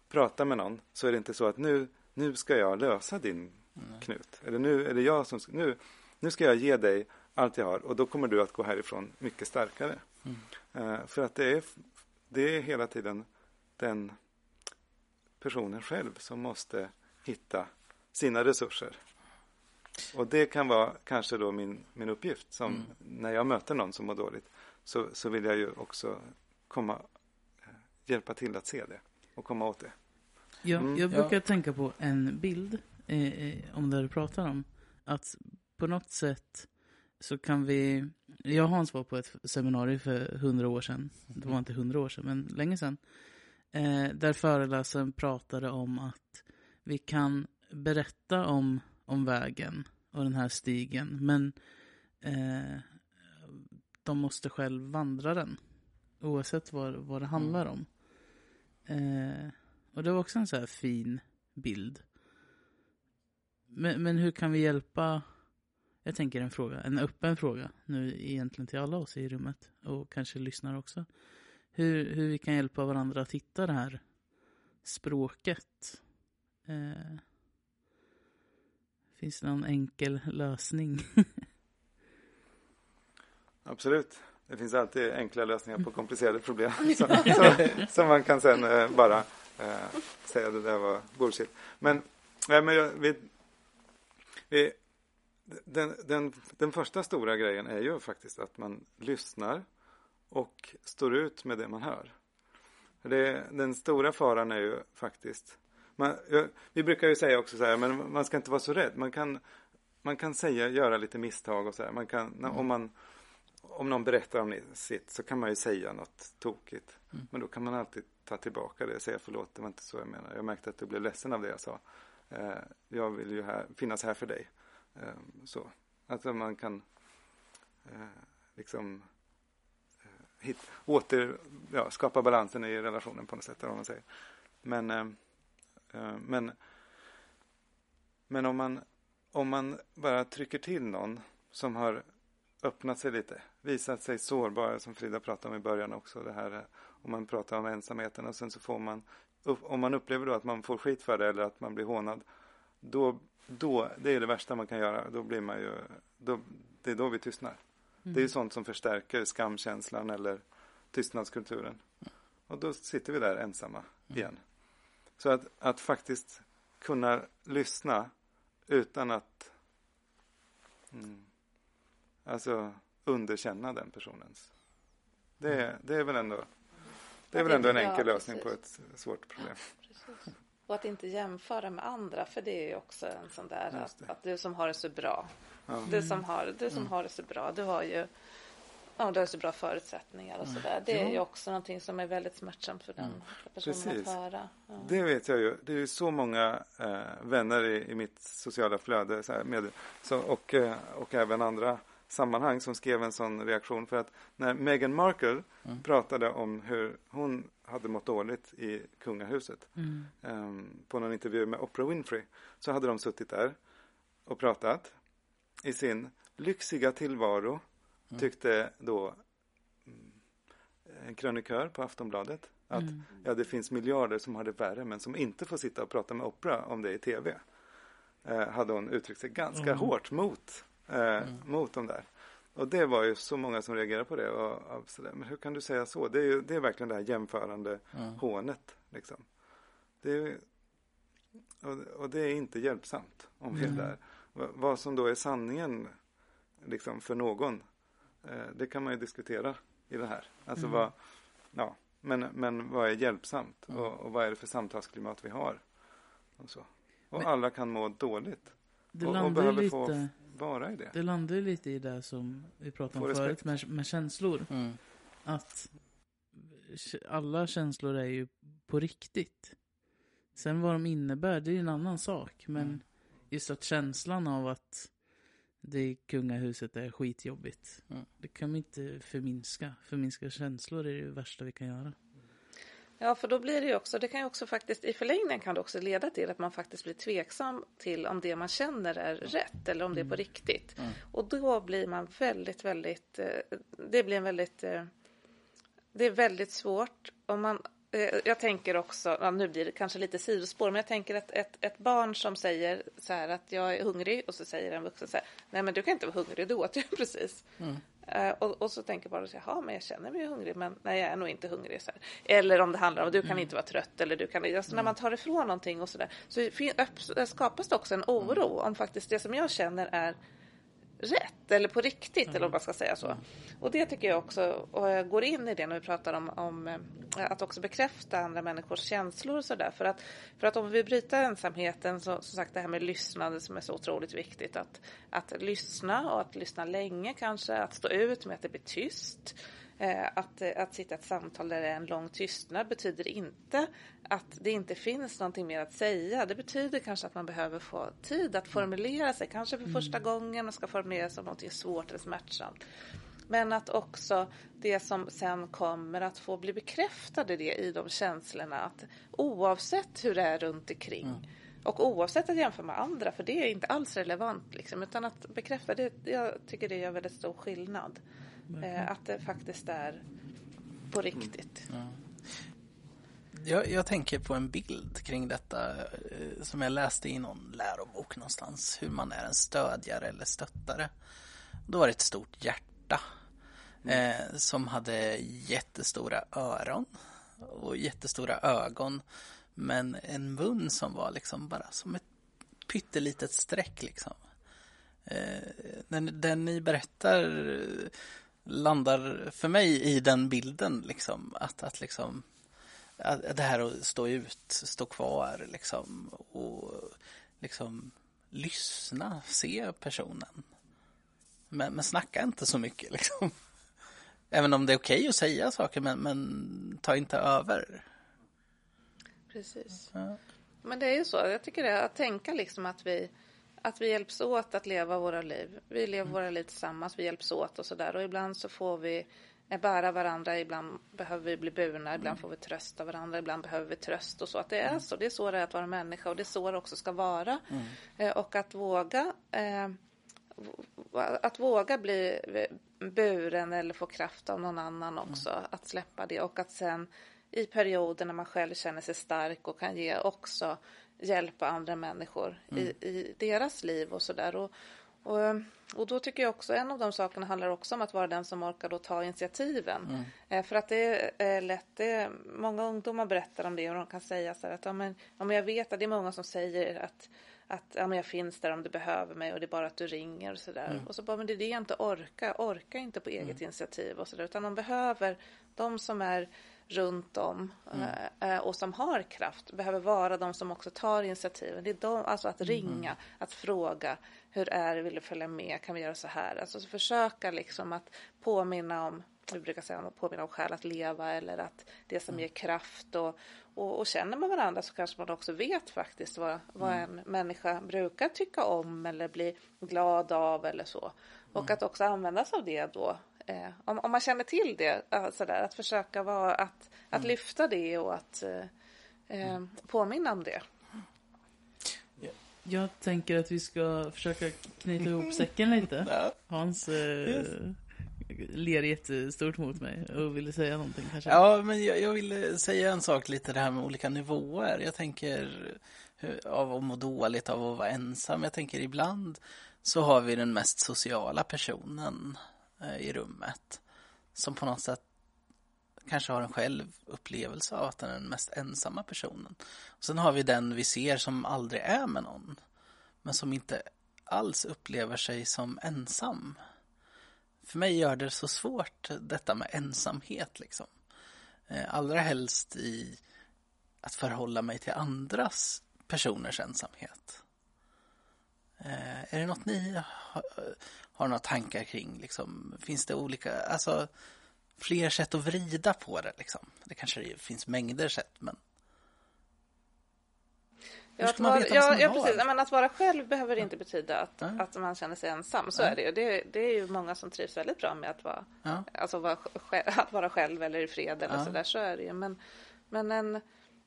pratar med någon, så är det inte så att nu, nu ska jag lösa din knut. Eller nu är det jag som, ska- nu, nu ska jag ge dig allt jag har och då kommer du att gå härifrån mycket starkare. Mm. Eh, för att det är, det är hela tiden den personen själv som måste hitta sina resurser. Och det kan vara kanske då min, min uppgift. Som Mm. när jag möter någon som mår dåligt så, så vill jag ju också komma, eh, hjälpa till att se det och komma åt det. Jag, Mm. jag brukar Ja. tänka på en bild eh, eh, om det du pratar om. Att på något sätt så kan vi... Jag och Hans var på ett seminarium för hundra år sedan. Det var inte hundra år sedan, men länge sedan. Eh, där föreläsaren pratade om att vi kan berätta om, om vägen och den här stigen, men eh, de måste själv vandra den. Oavsett vad, vad det handlar om. Eh, och det var också en så här fin bild. Men, men hur kan vi hjälpa? Jag tänker en fråga, en öppen fråga nu egentligen till alla oss i rummet och kanske lyssnar också. Hur, hur vi kan hjälpa varandra att hitta det här språket. Eh, finns det någon enkel lösning? Absolut. Det finns alltid enkla lösningar på komplicerade problem. som, som, som man kan sen eh, bara eh, säga det där var bullshit. Men, nej, men jag, vi, vi, den, den, den första stora grejen är ju faktiskt att man lyssnar och står ut med det man hör. Det, den stora faran är ju faktiskt man, jag, vi brukar ju säga också så här, men man ska inte vara så rädd. Man kan, man kan säga, göra lite misstag och så här. Man kan, när- om man om någon berättar om sitt så kan man ju säga något tokigt. Mm. Men då kan man alltid ta tillbaka det och säga förlåt, det var inte så jag menade. Jag märkte att du blev ledsen av det jag sa. Eh, jag vill ju här, finnas här för dig. Eh, så. Alltså man kan eh, liksom eh, hit, åter, ja, skapa balansen i relationen på något sätt, Om man säger. Men, eh, eh, men, men om man, om man bara trycker till någon som har öppnat sig lite, visat sig sårbar som Frida pratade om i början också. Det här, eh, om man pratar om ensamheten och sen så får man, om man upplever då att man får skit för det eller att man blir hånad, då, då det är det värsta man kan göra. Då blir man ju, då, det är då vi tystnar. Det är ju sånt som förstärker skamkänslan eller tystnadskulturen. Och då sitter vi där ensamma igen. Så att, att faktiskt kunna lyssna utan att mm, alltså underkänna den personens. Det, är- det är väl ändå det är väl ändå en Ja, enkel lösning på ett svårt problem. Precis. Och att inte jämföra med andra, för det är ju också en sån där att, att du som har det så bra, Ja. du som har, du som har det så bra, du har ju ja, du har så bra förutsättningar och sådär. Det är ju också någonting som är väldigt smärtsamt för den för personen Precis. att höra. Ja. Det vet jag ju. Det är ju så många eh, vänner i, i mitt sociala flöde så här, med, så, och, eh, och även andra sammanhang som skrev en sån reaktion. För att när Meghan Markle Mm. pratade om hur hon hade mått dåligt i kungahuset Mm. eh, på någon intervju med Oprah Winfrey så hade de suttit där och pratat i sin lyxiga tillvaro Mm. tyckte då mm, en krönikör på Aftonbladet. Att Mm. ja, det finns miljarder som har det värre men som inte får sitta och prata med Oprah om det i tv. Eh, hade hon uttryckt sig ganska Mm. hårt mot, eh, mot de där. Och det var ju så många som reagerade på det. Och, och. Men hur kan du säga så? Det är, ju, det är verkligen det här jämförande Mm. hånet. Liksom. Det är, och, och det är inte hjälpsamt om vi är Mm. där. Va- Vad som då är sanningen liksom, för någon, eh, det kan man ju diskutera i det här. Alltså Mm. vad, ja, men, men vad är hjälpsamt Mm. och, och vad är det för samtalsklimat vi har? Och, så. och Men- alla kan må dåligt och, och landar behöver lite, få vara i det. det landar ju lite i det som vi pratade om förut med, med känslor. Mm. Att alla känslor är ju på riktigt. Sen vad de innebär, det är ju en annan sak. Men Mm. just att känslan av att det kungahuset är skitjobbigt. Mm. Det kan man inte förminska. Förminska känslor är det värsta vi kan göra. Ja, för då blir det ju också, det kan ju också faktiskt, i förlängningen kan det också leda till att man faktiskt blir tveksam till om det man känner är rätt eller om det är på riktigt. Mm. Och då blir man väldigt, väldigt, eh, det blir en väldigt, eh, det är väldigt svårt om man eh, jag tänker också, ja, nu blir det kanske lite sidospår, men jag tänker att ett, ett barn som säger så här att jag är hungrig och så säger en vuxen så här, nej men du kan inte vara hungrig, du åt ju precis. Mm. Eh, och, och så tänker barnet så här, jaha, men jag känner mig hungrig, men nej, jag är nog inte hungrig. Så här. Eller om det handlar om, du kan inte vara trött, eller du kan, alltså, när man tar ifrån någonting och så där, så skapas det också en oro om faktiskt det som jag känner är rätt eller på riktigt eller om man ska säga så. Och det tycker jag också och jag går in i det när vi pratar om, om eh, att också bekräfta andra människors känslor och sådär. För att, för att om vi bryta ensamheten så som sagt det här med lyssnande som är så otroligt viktigt. Att, att lyssna och att lyssna länge kanske, att stå ut med att det blir tyst. Eh, Att, eh, att sitta ett samtal där det är en lång tystnad betyder inte att det inte finns någonting mer att säga. Det betyder kanske att man behöver få tid att formulera sig. Kanske för första gången man ska formulera sig om någonting svårt eller smärtsamt. Men att också det som sen kommer att få bli bekräftade det i de känslorna. Att oavsett hur det är runt omkring och oavsett att jämföra med andra, för det är inte alls relevant. Liksom, utan att bekräfta, det, jag tycker det gör väldigt stor skillnad. Eh, att det faktiskt är på riktigt. Jag, jag tänker på en bild kring detta eh, som jag läste i någon lärobok någonstans. Hur man är en stödjare eller stöttare. Då var det ett stort hjärta eh, som hade jättestora öron och jättestora ögon. Men en mun som var liksom bara som ett pyttelitet streck liksom. Eh, den, den ni berättar eh, landar för mig i den bilden liksom. Att, att liksom att det här att stå ut, stå kvar liksom och liksom lyssna, se personen. Men, men snacka inte så mycket liksom. Även om det är okej att säga saker men, men ta inte över. Precis. Ja. Men det är ju så. Jag tycker det att tänka liksom att vi, att vi hjälps åt att leva våra liv. Vi lever våra liv tillsammans, vi hjälps åt och sådär. Och ibland så får vi eh, bära varandra, ibland behöver vi bli burna, ibland får vi trösta varandra, ibland behöver vi tröst och så. Att det är så. Det är så det är att vara människa och det är så det också ska vara. Eh, Och att våga eh, att våga bli buren eller få kraft av någon annan också. Att släppa det och att sen i perioder när man själv känner sig stark och kan ge också hjälpa andra människor i, i deras liv och sådär. Och, och, och då tycker jag också en av de sakerna handlar också om att vara den som orkar då ta initiativen. Eh, för att det är lätt, det många ungdomar berättar om det och de kan säga så här att ja, men, ja, men jag vet att det är många som säger att att ja, men jag finns där om du behöver mig och det är bara att du ringer och sådär. Och så bara, men det är det jag inte orkar. Orkar inte på eget initiativ och sådär. Utan de behöver, de som är runt om eh, och som har kraft behöver vara de som också tar initiativen. Det är de, alltså att ringa, att fråga hur är det, vill du följa med, kan vi göra så här? Alltså så försöka liksom att påminna om vi brukar säga att påminna om skäl att leva eller att det som ger kraft och, och, och känner man varandra så kanske man också vet faktiskt vad, vad en människa brukar tycka om eller bli glad av eller så. Och att också använda sig av det då. Eh, om, om man känner till det, alltså där, att försöka vara, att, att lyfta det och att eh, eh, påminna om det. Jag tänker att vi ska försöka knyta ihop säcken lite. Hans eh, ler jättestort mot mig och ville säga någonting kanske. Ja, men jag, jag vill säga en sak lite det här med olika nivåer. Jag tänker hur, av att må dåligt av att vara ensam. Jag tänker ibland så har vi den mest sociala personen Eh, i rummet som på något sätt kanske har en självupplevelse av att den är den mest ensamma personen. Och sen har vi den vi ser som aldrig är med någon men som inte alls upplever sig som ensam. För mig gör det så svårt detta med ensamhet liksom. Eh, allra helst i att förhålla mig till andras personers ensamhet. Eh, är det något ni har, några tankar kring? Liksom? Finns det olika, alltså fler sätt att vrida på det liksom? Det kanske finns mängder sätt men Ja, att vara, ja, ja precis. Men att vara själv behöver inte betyda att, mm. att man känner sig ensam. Så mm. är det ju. Det, det, är ju många som trivs väldigt bra med att vara, ja. alltså vara, att vara själv eller i fred eller ja. så där. Så är det ju. Men, men en,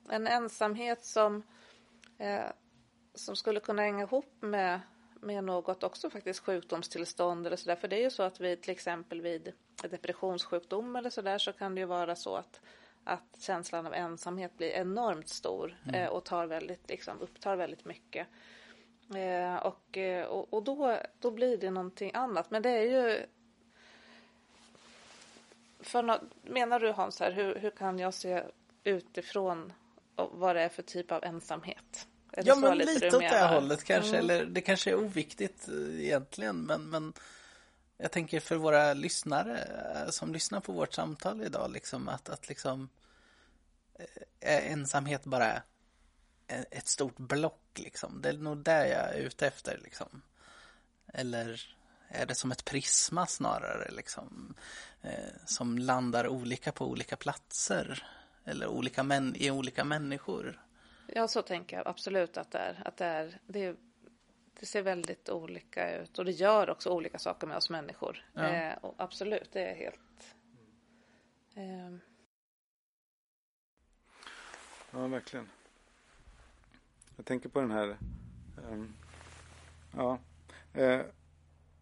en ensamhet som, eh, som skulle kunna hänga ihop med, med något också faktiskt sjukdomstillstånd eller så där. För det är ju så att vi till exempel vid depressionssjukdom eller så där så kan det ju vara så att att känslan av ensamhet blir enormt stor mm. eh, och tar väldigt, liksom, upptar väldigt mycket. Eh, och eh, och, och då, då blir det någonting annat. Men det är ju... För no, menar du Hans, här, hur, hur kan jag se utifrån vad det är för typ av ensamhet? Ja, men lite, lite åt det hållet kanske. Mm. Eller det kanske är oviktigt eh, egentligen. Men, men jag tänker för våra lyssnare eh, som lyssnar på vårt samtal idag, liksom att, att liksom eh, är ensamhet bara ett stort block liksom. Det är nog det jag är ute efter liksom. Eller är det som ett prisma snarare liksom. Eh, som landar olika på olika platser. Eller olika män i olika människor. Ja, så tänker jag absolut att det är. Att det, är, det det ser väldigt olika ut och det gör också olika saker med oss människor. Ja. Eh, och absolut, det är helt... Eh... Ja, verkligen. Jag tänker på den här... Um, ja. Uh,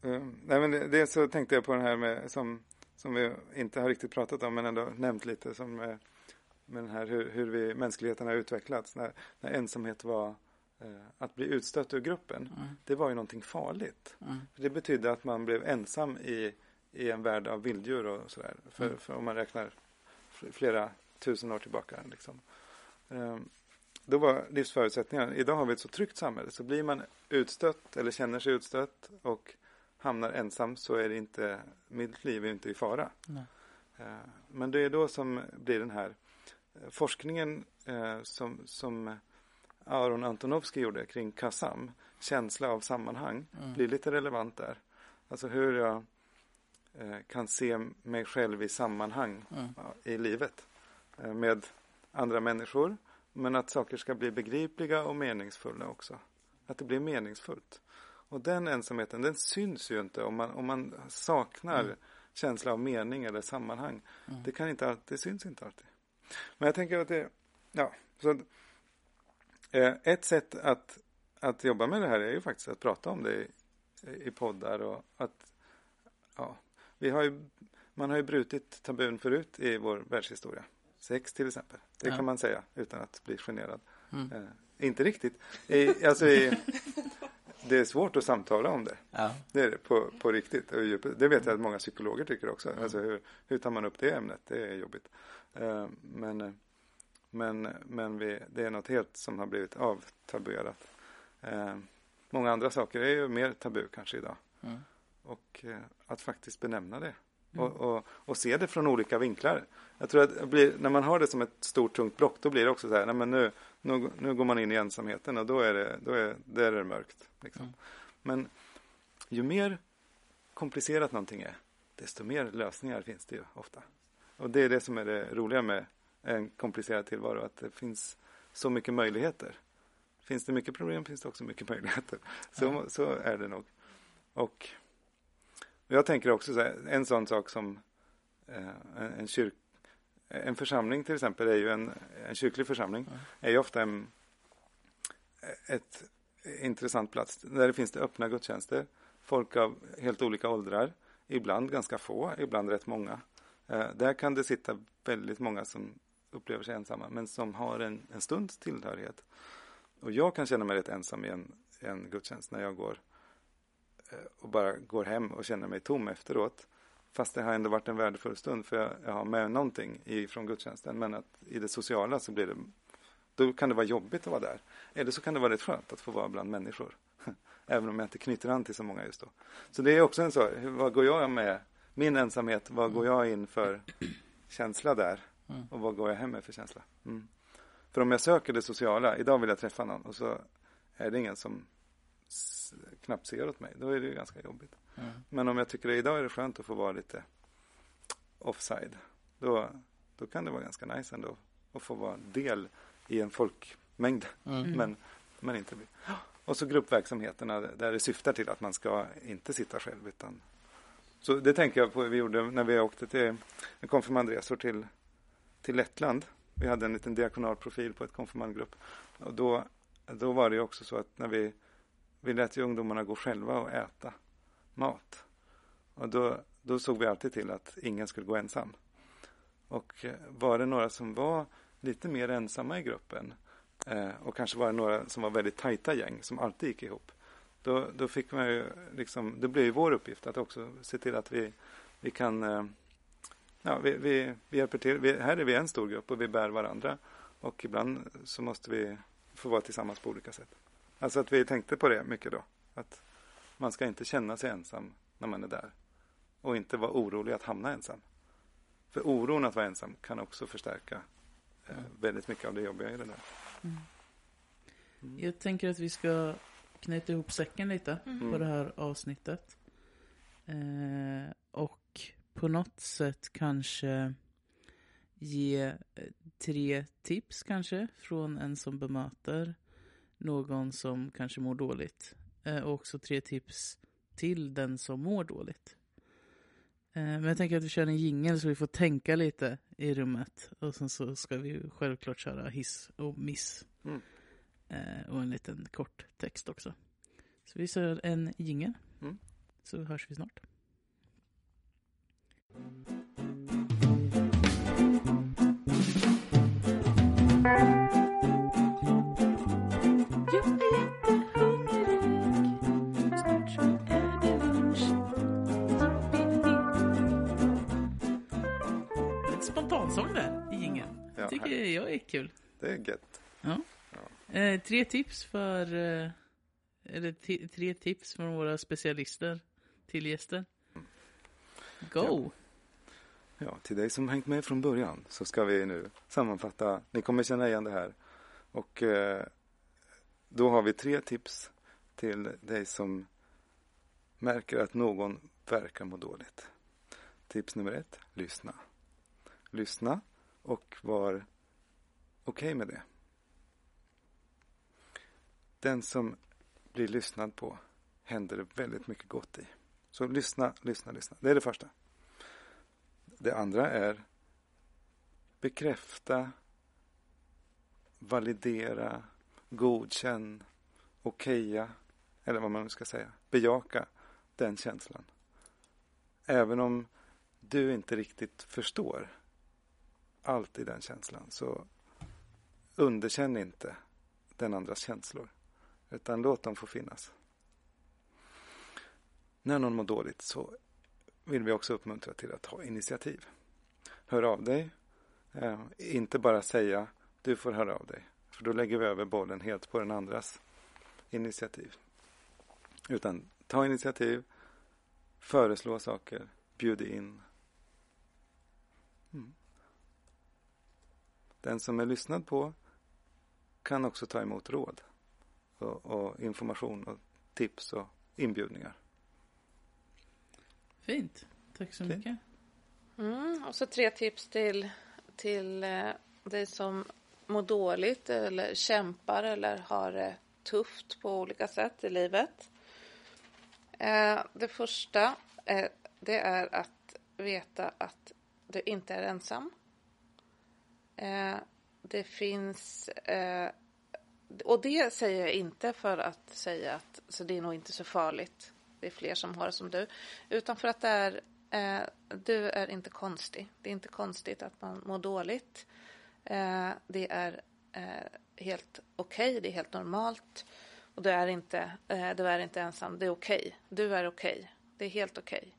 uh, nej, men dels så tänkte jag på den här med som, som vi inte har riktigt pratat om men ändå nämnt lite som med, den här hur, hur vi, mänskligheten har utvecklats. När, när ensamhet var Eh, att bli utstött ur gruppen, mm. det var ju någonting farligt. Mm. Det betydde att man blev ensam i, i en värld av vilddjur och sådär. För, mm. för om man räknar flera tusen år tillbaka. Liksom. Um, då var livsförutsättningarna, idag har vi ett så tryggt samhälle så blir man utstött eller känner sig utstött och hamnar ensam så är det inte, mitt liv är inte i fara. Uh, men det är då som blir den här forskningen uh, som, som Aron Antonovsky gjorde kring Kassam, känsla av sammanhang, mm. blir lite relevant där. Alltså hur jag eh, kan se mig själv i sammanhang mm. i livet eh, med andra människor. Men att saker ska bli begripliga och meningsfulla också. Att det blir meningsfullt. Och den ensamheten, den syns ju inte om man, om man saknar mm. känsla av mening eller sammanhang. Mm. Det kan inte alltid, det syns inte alltid. Men jag tänker att det, ja, så Eh, ett sätt att, att jobba med det här är ju faktiskt att prata om det i, i poddar och att ja, vi har ju, man har ju brutit tabun förut i vår världshistoria. Sex till exempel. Det ja. kan man säga utan att bli generad. Mm. Eh, inte riktigt. I, alltså i, det är svårt att samtala om det. Ja. Det är det på, på riktigt. Det vet jag att många psykologer tycker också. Mm. Alltså hur, hur tar man upp det ämnet? Det är jobbigt. Eh, men men, men vi, det är något helt som har blivit avtabuerat. Eh, många andra saker är ju mer tabu kanske idag. Mm. Och eh, att faktiskt benämna det. Mm. Och, och, och, se det från olika vinklar. Jag tror att blir, när man har det som ett stort tungt block då blir det också så här, nej men nu, nu, nu går man in i ensamheten och då är det, då är, där är det mörkt. Liksom. Mm. Men ju mer komplicerat någonting är, desto mer lösningar finns det ju ofta. Och det är det som är det roliga med en komplicerad tillvaro. Att det finns så mycket möjligheter. Finns det mycket problem finns det också mycket möjligheter. Så, ja. så är det nog. Och jag tänker också så här, en sån sak som eh, en, en, kyrk, en församling till exempel är ju en, en kyrklig församling är ju ofta en, ett intressant plats. Där det finns det öppna gudstjänster. Folk av helt olika åldrar ibland ganska få, ibland rätt många. Eh, där kan det sitta väldigt många som upplever sig ensamma men som har en, en stunds tillhörighet. Och jag kan känna mig rätt ensam i en, en gudstjänst när jag går eh, och bara går hem och känner mig tom efteråt. Fast det har ändå varit en värdefull stund för jag, jag har med någonting ifrån gudstjänsten. Men att i det sociala så blir det, då kan det vara jobbigt att vara där. Eller så kan det vara rätt skönt att få vara bland människor. Även om jag inte knyter an till så många just då. Så det är också en så, vad går jag med min ensamhet, vad går jag in för känsla där? Mm. Och vad går jag hem med för känsla? Mm. För om jag söker det sociala, idag vill jag träffa någon och så är det ingen som knappt ser åt mig, då är det ju ganska jobbigt. Mm. Men om jag tycker att idag är det skönt att få vara lite offside, då, då kan det vara ganska nice ändå att få vara del i en folkmängd, Mm. men, men inte bli. Och så gruppverksamheterna där det syftar till att man ska inte sitta själv utan så det tänker jag på vi gjorde när vi åkte till en konfirmandresor till, till Lettland. Vi hade en liten diakonal profil på ett konfirmandgrupp. Och då, då var det också så att när vi, vi lät ju ungdomarna gå själva och äta mat. Och då, då såg vi alltid till att ingen skulle gå ensam. Och eh, var det några som var lite mer ensamma i gruppen eh, och kanske var det några som var väldigt tajta gäng som alltid gick ihop. Då, då fick man ju liksom, det blev ju vår uppgift att också se till att vi, vi kan, eh, ja, vi, vi, vi hjälper till. Vi, här är vi en stor grupp och vi bär varandra. Och ibland så måste vi få vara tillsammans på olika sätt. Alltså att vi tänkte på det mycket då. Att man ska inte känna sig ensam när man är där. Och inte vara orolig att hamna ensam. För oron att vara ensam kan också förstärka eh, väldigt mycket av det jobbiga i det där. Jag tänker att vi ska knyta ihop säcken lite Mm. på det här avsnittet. Eh, och på något sätt kanske ge eh, tre tips kanske från en som bemöter någon som kanske mår dåligt. Eh, och också tre tips till den som mår dåligt. Eh, men jag tänker att vi kör en jingel så vi får tänka lite i rummet. Och sen så ska vi självklart köra hiss och miss. Mm. Eh, och en liten kort text också. Så vi kör en jingel. Mm. Så hörs vi snart. Spontansång där i jingeln. Ja, tycker här- jag är kul. Det är gött. Eh, tre tips för... Eh, eller tre tips från våra specialister till gäster. Go! Ja, till dig som hängt med från början så ska vi nu sammanfatta. Ni kommer känna igen det här. Och eh, då har vi tre tips till dig som märker att någon verkar må dåligt. Tips nummer ett, lyssna. Lyssna och var okej med det. Den som blir lyssnad på händer det väldigt mycket gott i. Så lyssna, lyssna, lyssna. Det är det första. Det andra är bekräfta, validera, godkänn, okeja, eller vad man nu ska säga, bejaka den känslan. Även om du inte riktigt förstår Alltid den känslan så underkänn inte den andras känslor. Utan låt dem få finnas. När någon mår dåligt så vill vi också uppmuntra till att ta initiativ. Hör av dig. Eh, inte bara säga du får höra av dig. För då lägger vi över bollen helt på den andras initiativ. Utan ta initiativ, föreslå saker, bjud in. Mm. Den som är lyssnad på kan också ta emot råd och, och information och tips och inbjudningar. Fint. Tack så mycket. Mm, och så tre tips till, till eh, dig som mår dåligt eller kämpar eller har det tufft på olika sätt i livet. Eh, det första eh, det är att veta att du inte är ensam. Eh, det finns... Eh, och det säger jag inte för att säga att så det är nog inte så farligt. det är fler som har det som du, utan för att det är, eh, du är inte konstig. Det är inte konstigt att man mår dåligt. Eh, det är eh, helt okej, okay, det är helt normalt. Och du är inte, eh, du är inte ensam, det är okej. Okay. Du är okej, okay. det är helt okej.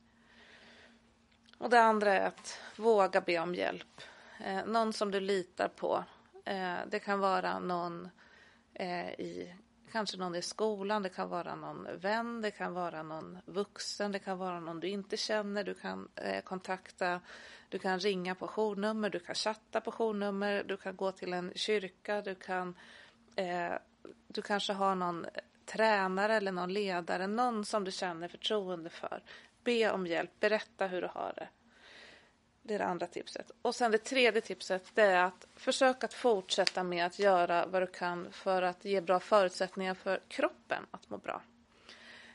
Och det andra är att våga be om hjälp. Eh, någon som du litar på. Eh, det kan vara någon eh, i kanske någon i skolan, det kan vara någon vän, det kan vara någon vuxen, det kan vara någon du inte känner. Du kan eh, kontakta, du kan ringa på journummer, du kan chatta på journummer, du kan gå till en kyrka, du kan eh, du kanske har någon tränare eller någon ledare, någon som du känner förtroende för. Be om hjälp, berätta hur du har det. Det är det andra tipset. Och sen det tredje tipset det är att försöka att fortsätta med att göra vad du kan för att ge bra förutsättningar för kroppen att må bra.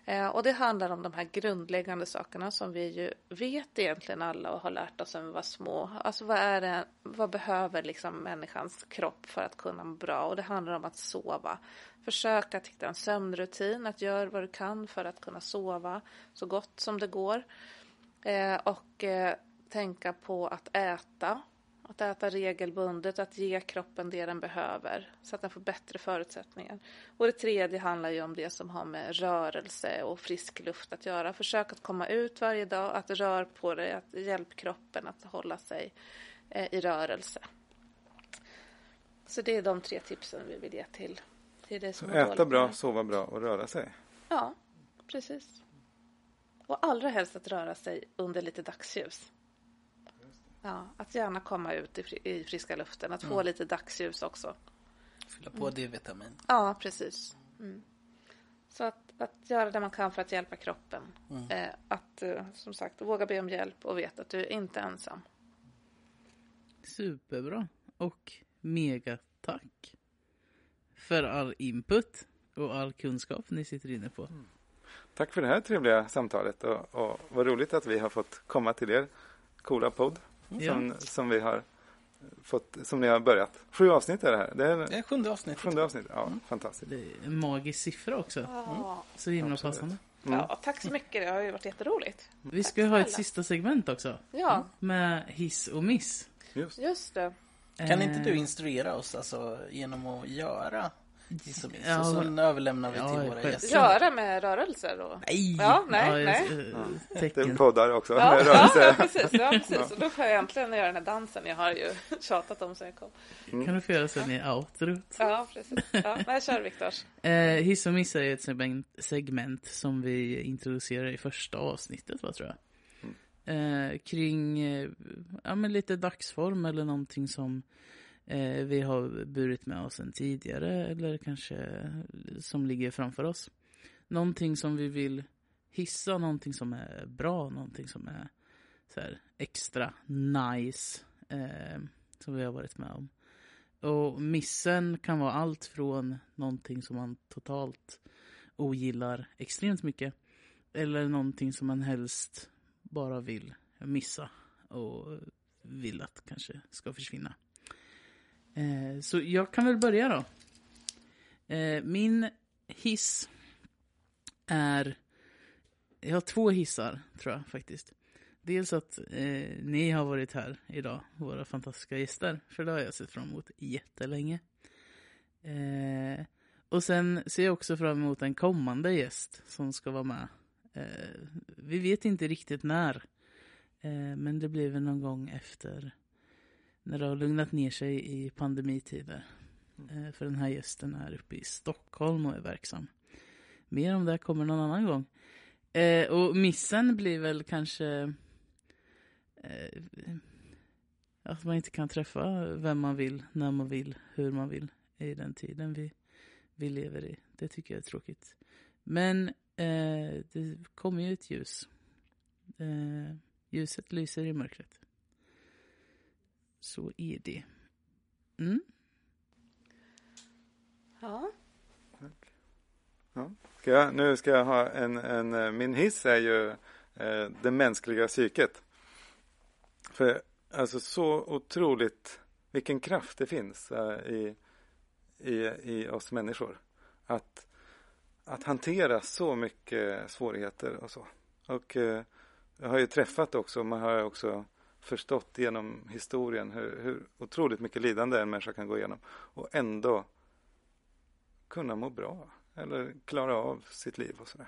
Eh, och det handlar om de här grundläggande sakerna som vi ju vet egentligen alla och har lärt oss sen vi var små. Alltså vad är det, vad behöver liksom människans kropp för att kunna må bra? Och det handlar om att sova. Försök att hitta en sömnrutin, att göra vad du kan för att kunna sova så gott som det går. Eh, och eh, tänka på att äta. Att äta regelbundet, att ge kroppen det den behöver så att den får bättre förutsättningar. Och det tredje handlar ju om det som har med rörelse och frisk luft att göra. Försök att komma ut varje dag, att röra på dig, att hjälpa kroppen att hålla sig eh, i rörelse. Så det är de tre tipsen vi vill ge till, till dig som så Äta bra, sova bra och röra sig? Ja, precis. Och allra helst att röra sig under lite dagsljus. Ja, att gärna komma ut i, i friska luften, att få mm. lite dagsljus också. Fylla på mm. D-vitamin. Ja, precis. Mm. Så att, att göra det man kan för att hjälpa kroppen. Mm. Eh, att eh, som sagt våga be om hjälp och veta att du är inte ensam. Superbra. Och mega tack för all input och all kunskap ni sitter inne på. Mm. Tack för det här trevliga samtalet och, och vad roligt att vi har fått komma till er coola podd som, som vi har fått, som ni har börjat. Sju avsnitt är det här. Det är, det är sjunde avsnittet. Sjunde avsnitt, ja, mm. fantastiskt. Det är en magisk siffra också. Mm. Så himla Absolut. passande. Mm. Ja, tack så mycket. Det har ju varit jätteroligt. Vi ska ha ett sista segment också. Ja. Med hiss och miss. Just, Just det. Kan inte du instruera oss alltså, genom att göra Ja, och så överlämnar vi ja, till våra gäster. Göra med rörelser? Och... Nej! Ja, nej, ja, nej. Ja. Det poddar också ja, med rörelser. Ja, precis. Ja, precis. Och då får jag äntligen göra den här dansen jag har ju tjatat om sen jag kom. Mm. kan du få göra sen i outrot. Ja, precis. Ja, nej, kör Viktors. Eh, hiss och miss är ett segment, segment som vi introducerar i första avsnittet, vad tror jag. Mm. Eh, kring eh, ja, men lite dagsform eller någonting som eh, vi har burit med oss en tidigare eller kanske som ligger framför oss. Någonting som vi vill hissa, någonting som är bra, någonting som är så här, extra nice eh, som vi har varit med om. Och missen kan vara allt från någonting som man totalt ogillar extremt mycket eller någonting som man helst bara vill missa och vill att kanske ska försvinna. Eh, så jag kan väl börja då. Eh, min hiss är... Jag har två hissar, tror jag faktiskt. Dels att eh, ni har varit här idag, våra fantastiska gäster. För det har jag sett fram emot jättelänge. Eh, och sen ser jag också fram emot en kommande gäst som ska vara med. Eh, vi vet inte riktigt när. Eh, men det blir väl någon gång efter när det har lugnat ner sig i pandemitider. Mm. För den här gästen är uppe i Stockholm och är verksam. Mer om det kommer någon annan gång. Eh, och missen blir väl kanske eh, att man inte kan träffa vem man vill, när man vill, hur man vill i den tiden vi, vi lever i. Det tycker jag är tråkigt. Men eh, det kommer ju ett ljus. Eh, ljuset lyser i mörkret. Så är det. Mm. Ja. Tack. Ja. Ska jag, nu ska jag ha en, en eh, min hiss är ju eh, det mänskliga psyket. För alltså så otroligt vilken kraft det finns eh, i, i, i oss människor. Att, att hantera så mycket svårigheter och så. Och eh, jag har ju träffat också, man har också förstått genom historien hur, hur otroligt mycket lidande en människa kan gå igenom och ändå kunna må bra eller klara av sitt liv och sådär.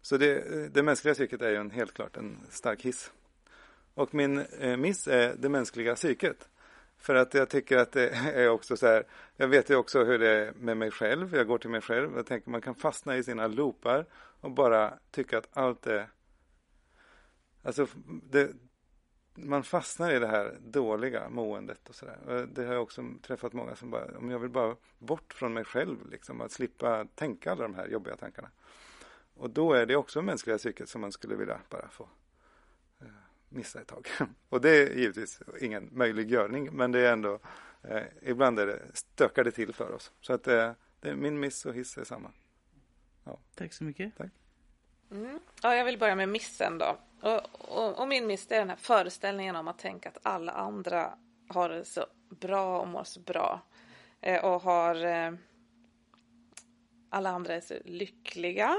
Så det, det mänskliga psyket är ju en, helt klart en stark hiss. Och min eh, miss är det mänskliga psyket. För att jag tycker att det är också så här, jag vet ju också hur det är med mig själv, jag går till mig själv, jag tänker man kan fastna i sina loopar och bara tycka att allt är, alltså det, man fastnar i det här dåliga måendet och sådär. Det har jag också träffat många som bara, om jag vill bara bort från mig själv liksom, att slippa tänka alla de här jobbiga tankarna. Och då är det också mänskliga psyket som man skulle vilja bara få eh, missa ett tag. Och det är givetvis ingen möjlig görning, men det är ändå, eh, ibland är det, stökar det till för oss. Så att eh, det är min miss och hiss är samma. Ja. Tack så mycket. Tack. Mm. Ja, jag vill börja med missen då. Och, och, och, min miss är den här föreställningen om att tänka att alla andra har det så bra och mår så bra. Eh, och har... Eh, alla andra är så lyckliga.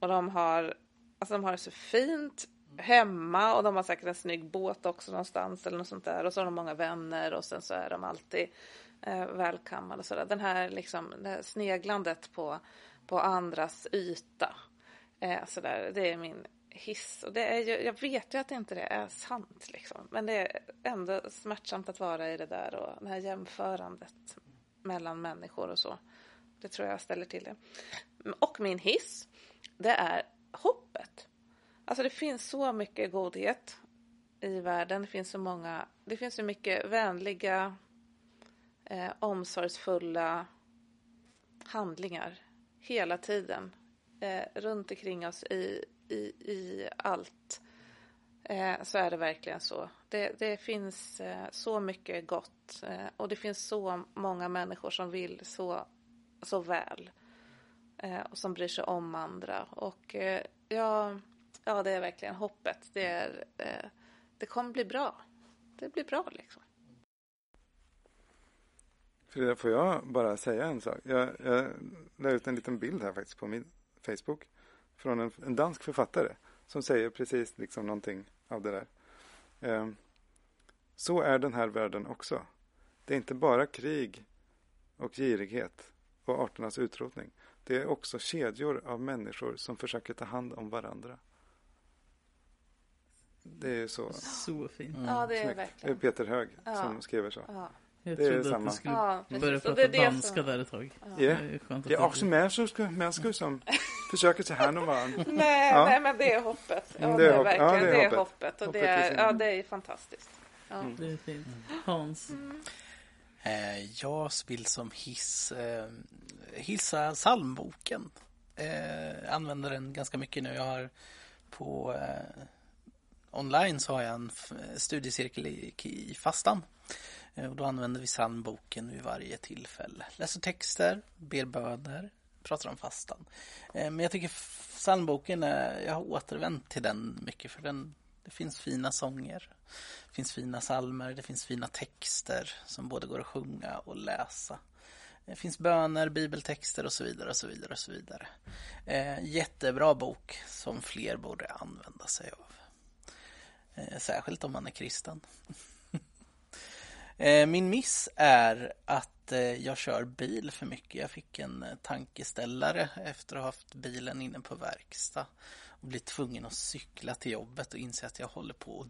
Och de har, alltså de har det så fint hemma och de har säkert en snygg båt också någonstans eller något sånt där. Och så har de många vänner och sen så är de alltid eh, välkammade och sådär. Den här liksom, det här sneglandet på, på andras yta. Eh, sådär, det är min hiss. Och det är ju, jag vet ju att inte det är sant liksom. Men det är ändå smärtsamt att vara i det där och det här jämförandet mellan människor och så. Det tror jag ställer till det. Och min hiss, det är hoppet. Alltså det finns så mycket godhet i världen. Det finns så många, det finns så mycket vänliga, eh, omsorgsfulla handlingar hela tiden eh, runt omkring oss i, i, i allt. Eh, så är det verkligen så. Det, det finns eh, så mycket gott eh, och det finns så många människor som vill så, så väl eh, och som bryr sig om andra. Och eh, ja, ja, det är verkligen hoppet. Det, är, eh, det kommer bli bra. Det blir bra liksom. Frida, Får jag bara säga en sak? Jag, jag la ut en liten bild här faktiskt på min Facebook från en, en dansk författare som säger precis liksom någonting av det där. Eh, så är den här världen också. Det är inte bara krig och girighet och arternas utrotning. Det är också kedjor av människor som försöker ta hand om varandra. Det är så. Så fint. Mm. Ja, det är verkligen. Det är Peter Hög ja. som skriver så. Ja. Jag det trodde att du skulle ja, börja prata danska som... där ett tag. Ja. Det är, det är också människor som försöker ta hand om varandra. nej, ja. nej, men det är hoppet. Ja, det, är, hopp. verkligen, ja, det, är, det är hoppet. Och det är, ja, det är fantastiskt. Ja. Mm. Det är fint. Hans? Mm. Eh, jag vill som hiss eh, hissa psalmboken. Eh, använder den ganska mycket nu. Jag har på eh, online så har jag en studiecirkel i, i fastan. Eh, och då använder vi psalmboken vid varje tillfälle. Läser texter, ber böner, pratar om fastan. Eh, men jag tycker psalmboken, är, jag har återvänt till den mycket för den, det finns fina sånger. Det finns fina psalmer, det finns fina texter som både går att sjunga och läsa. Det finns böner, bibeltexter och så vidare och så vidare och så vidare. Eh, jättebra bok som fler borde använda sig av. Särskilt om man är kristen. Eh, min miss är att eh, jag kör bil för mycket. Jag fick en eh, tankeställare efter att ha haft bilen inne på verkstad och blir tvungen att cykla till jobbet och inse att jag håller på att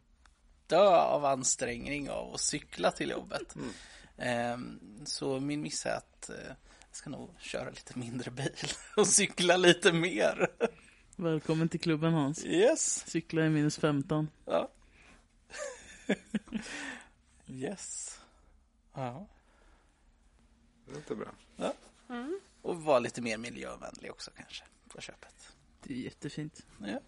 dö av ansträngning av att cykla till jobbet. Mm. Ehm, så min miss är att jag ska nog köra lite mindre bil och cykla lite mer. Välkommen till klubben Hans. Yes. Cykla i minus 15. Ja. yes. Ja. Det låter bra. Ja. Mm. Och vara lite mer miljövänlig också kanske på köpet. Det är jättefint. Ja.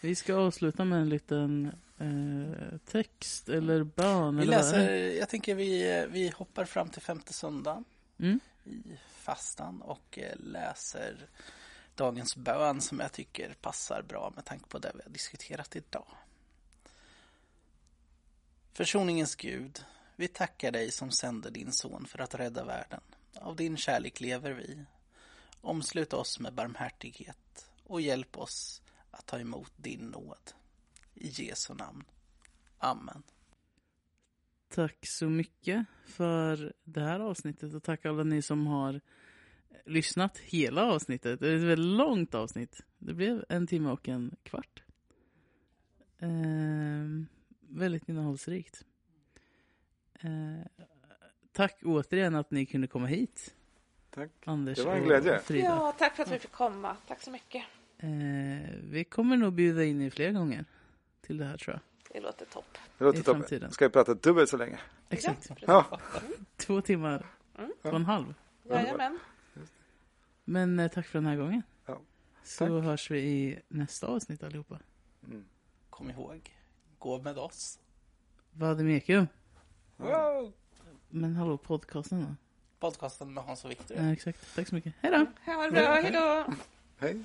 Vi ska avsluta med en liten eh, text eller bön. Vi eller läser, jag tänker vi, vi hoppar fram till femte söndagen mm. i fastan och eh, läser dagens bön som jag tycker passar bra med tanke på det vi har diskuterat idag. Försoningens Gud, vi tackar dig som sände din son för att rädda världen. Av din kärlek lever vi. Omslut oss med barmhärtighet och hjälp oss att ta emot din nåd. I Jesu namn. Amen. Tack så mycket för det här avsnittet och tack alla ni som har lyssnat hela avsnittet. Det är ett väldigt långt avsnitt. Det blev en timme och en kvart. Eh, väldigt innehållsrikt. Eh, tack återigen att ni kunde komma hit. Tack. Anders Det var en glädje. Ja, tack för att vi fick komma. Tack så mycket. Eh, vi kommer nog bjuda in er fler gånger till det här tror jag. Det låter topp. Det låter I framtiden. Ska vi prata dubbelt så länge? Exakt. Ja. Ja. Två timmar, Mm. två och en halv. Jajamän. Men eh, tack för den här gången. Ja, Så tack. hörs vi i nästa avsnitt allihopa. Mm. Kom ihåg, gå med oss. Vademekum. Wow! Men hallå, podcasten då? Podcasten med Hans och Viktor. Ja, exakt. Tack så mycket. Hej då! Ha det bra. Hej då. Hej.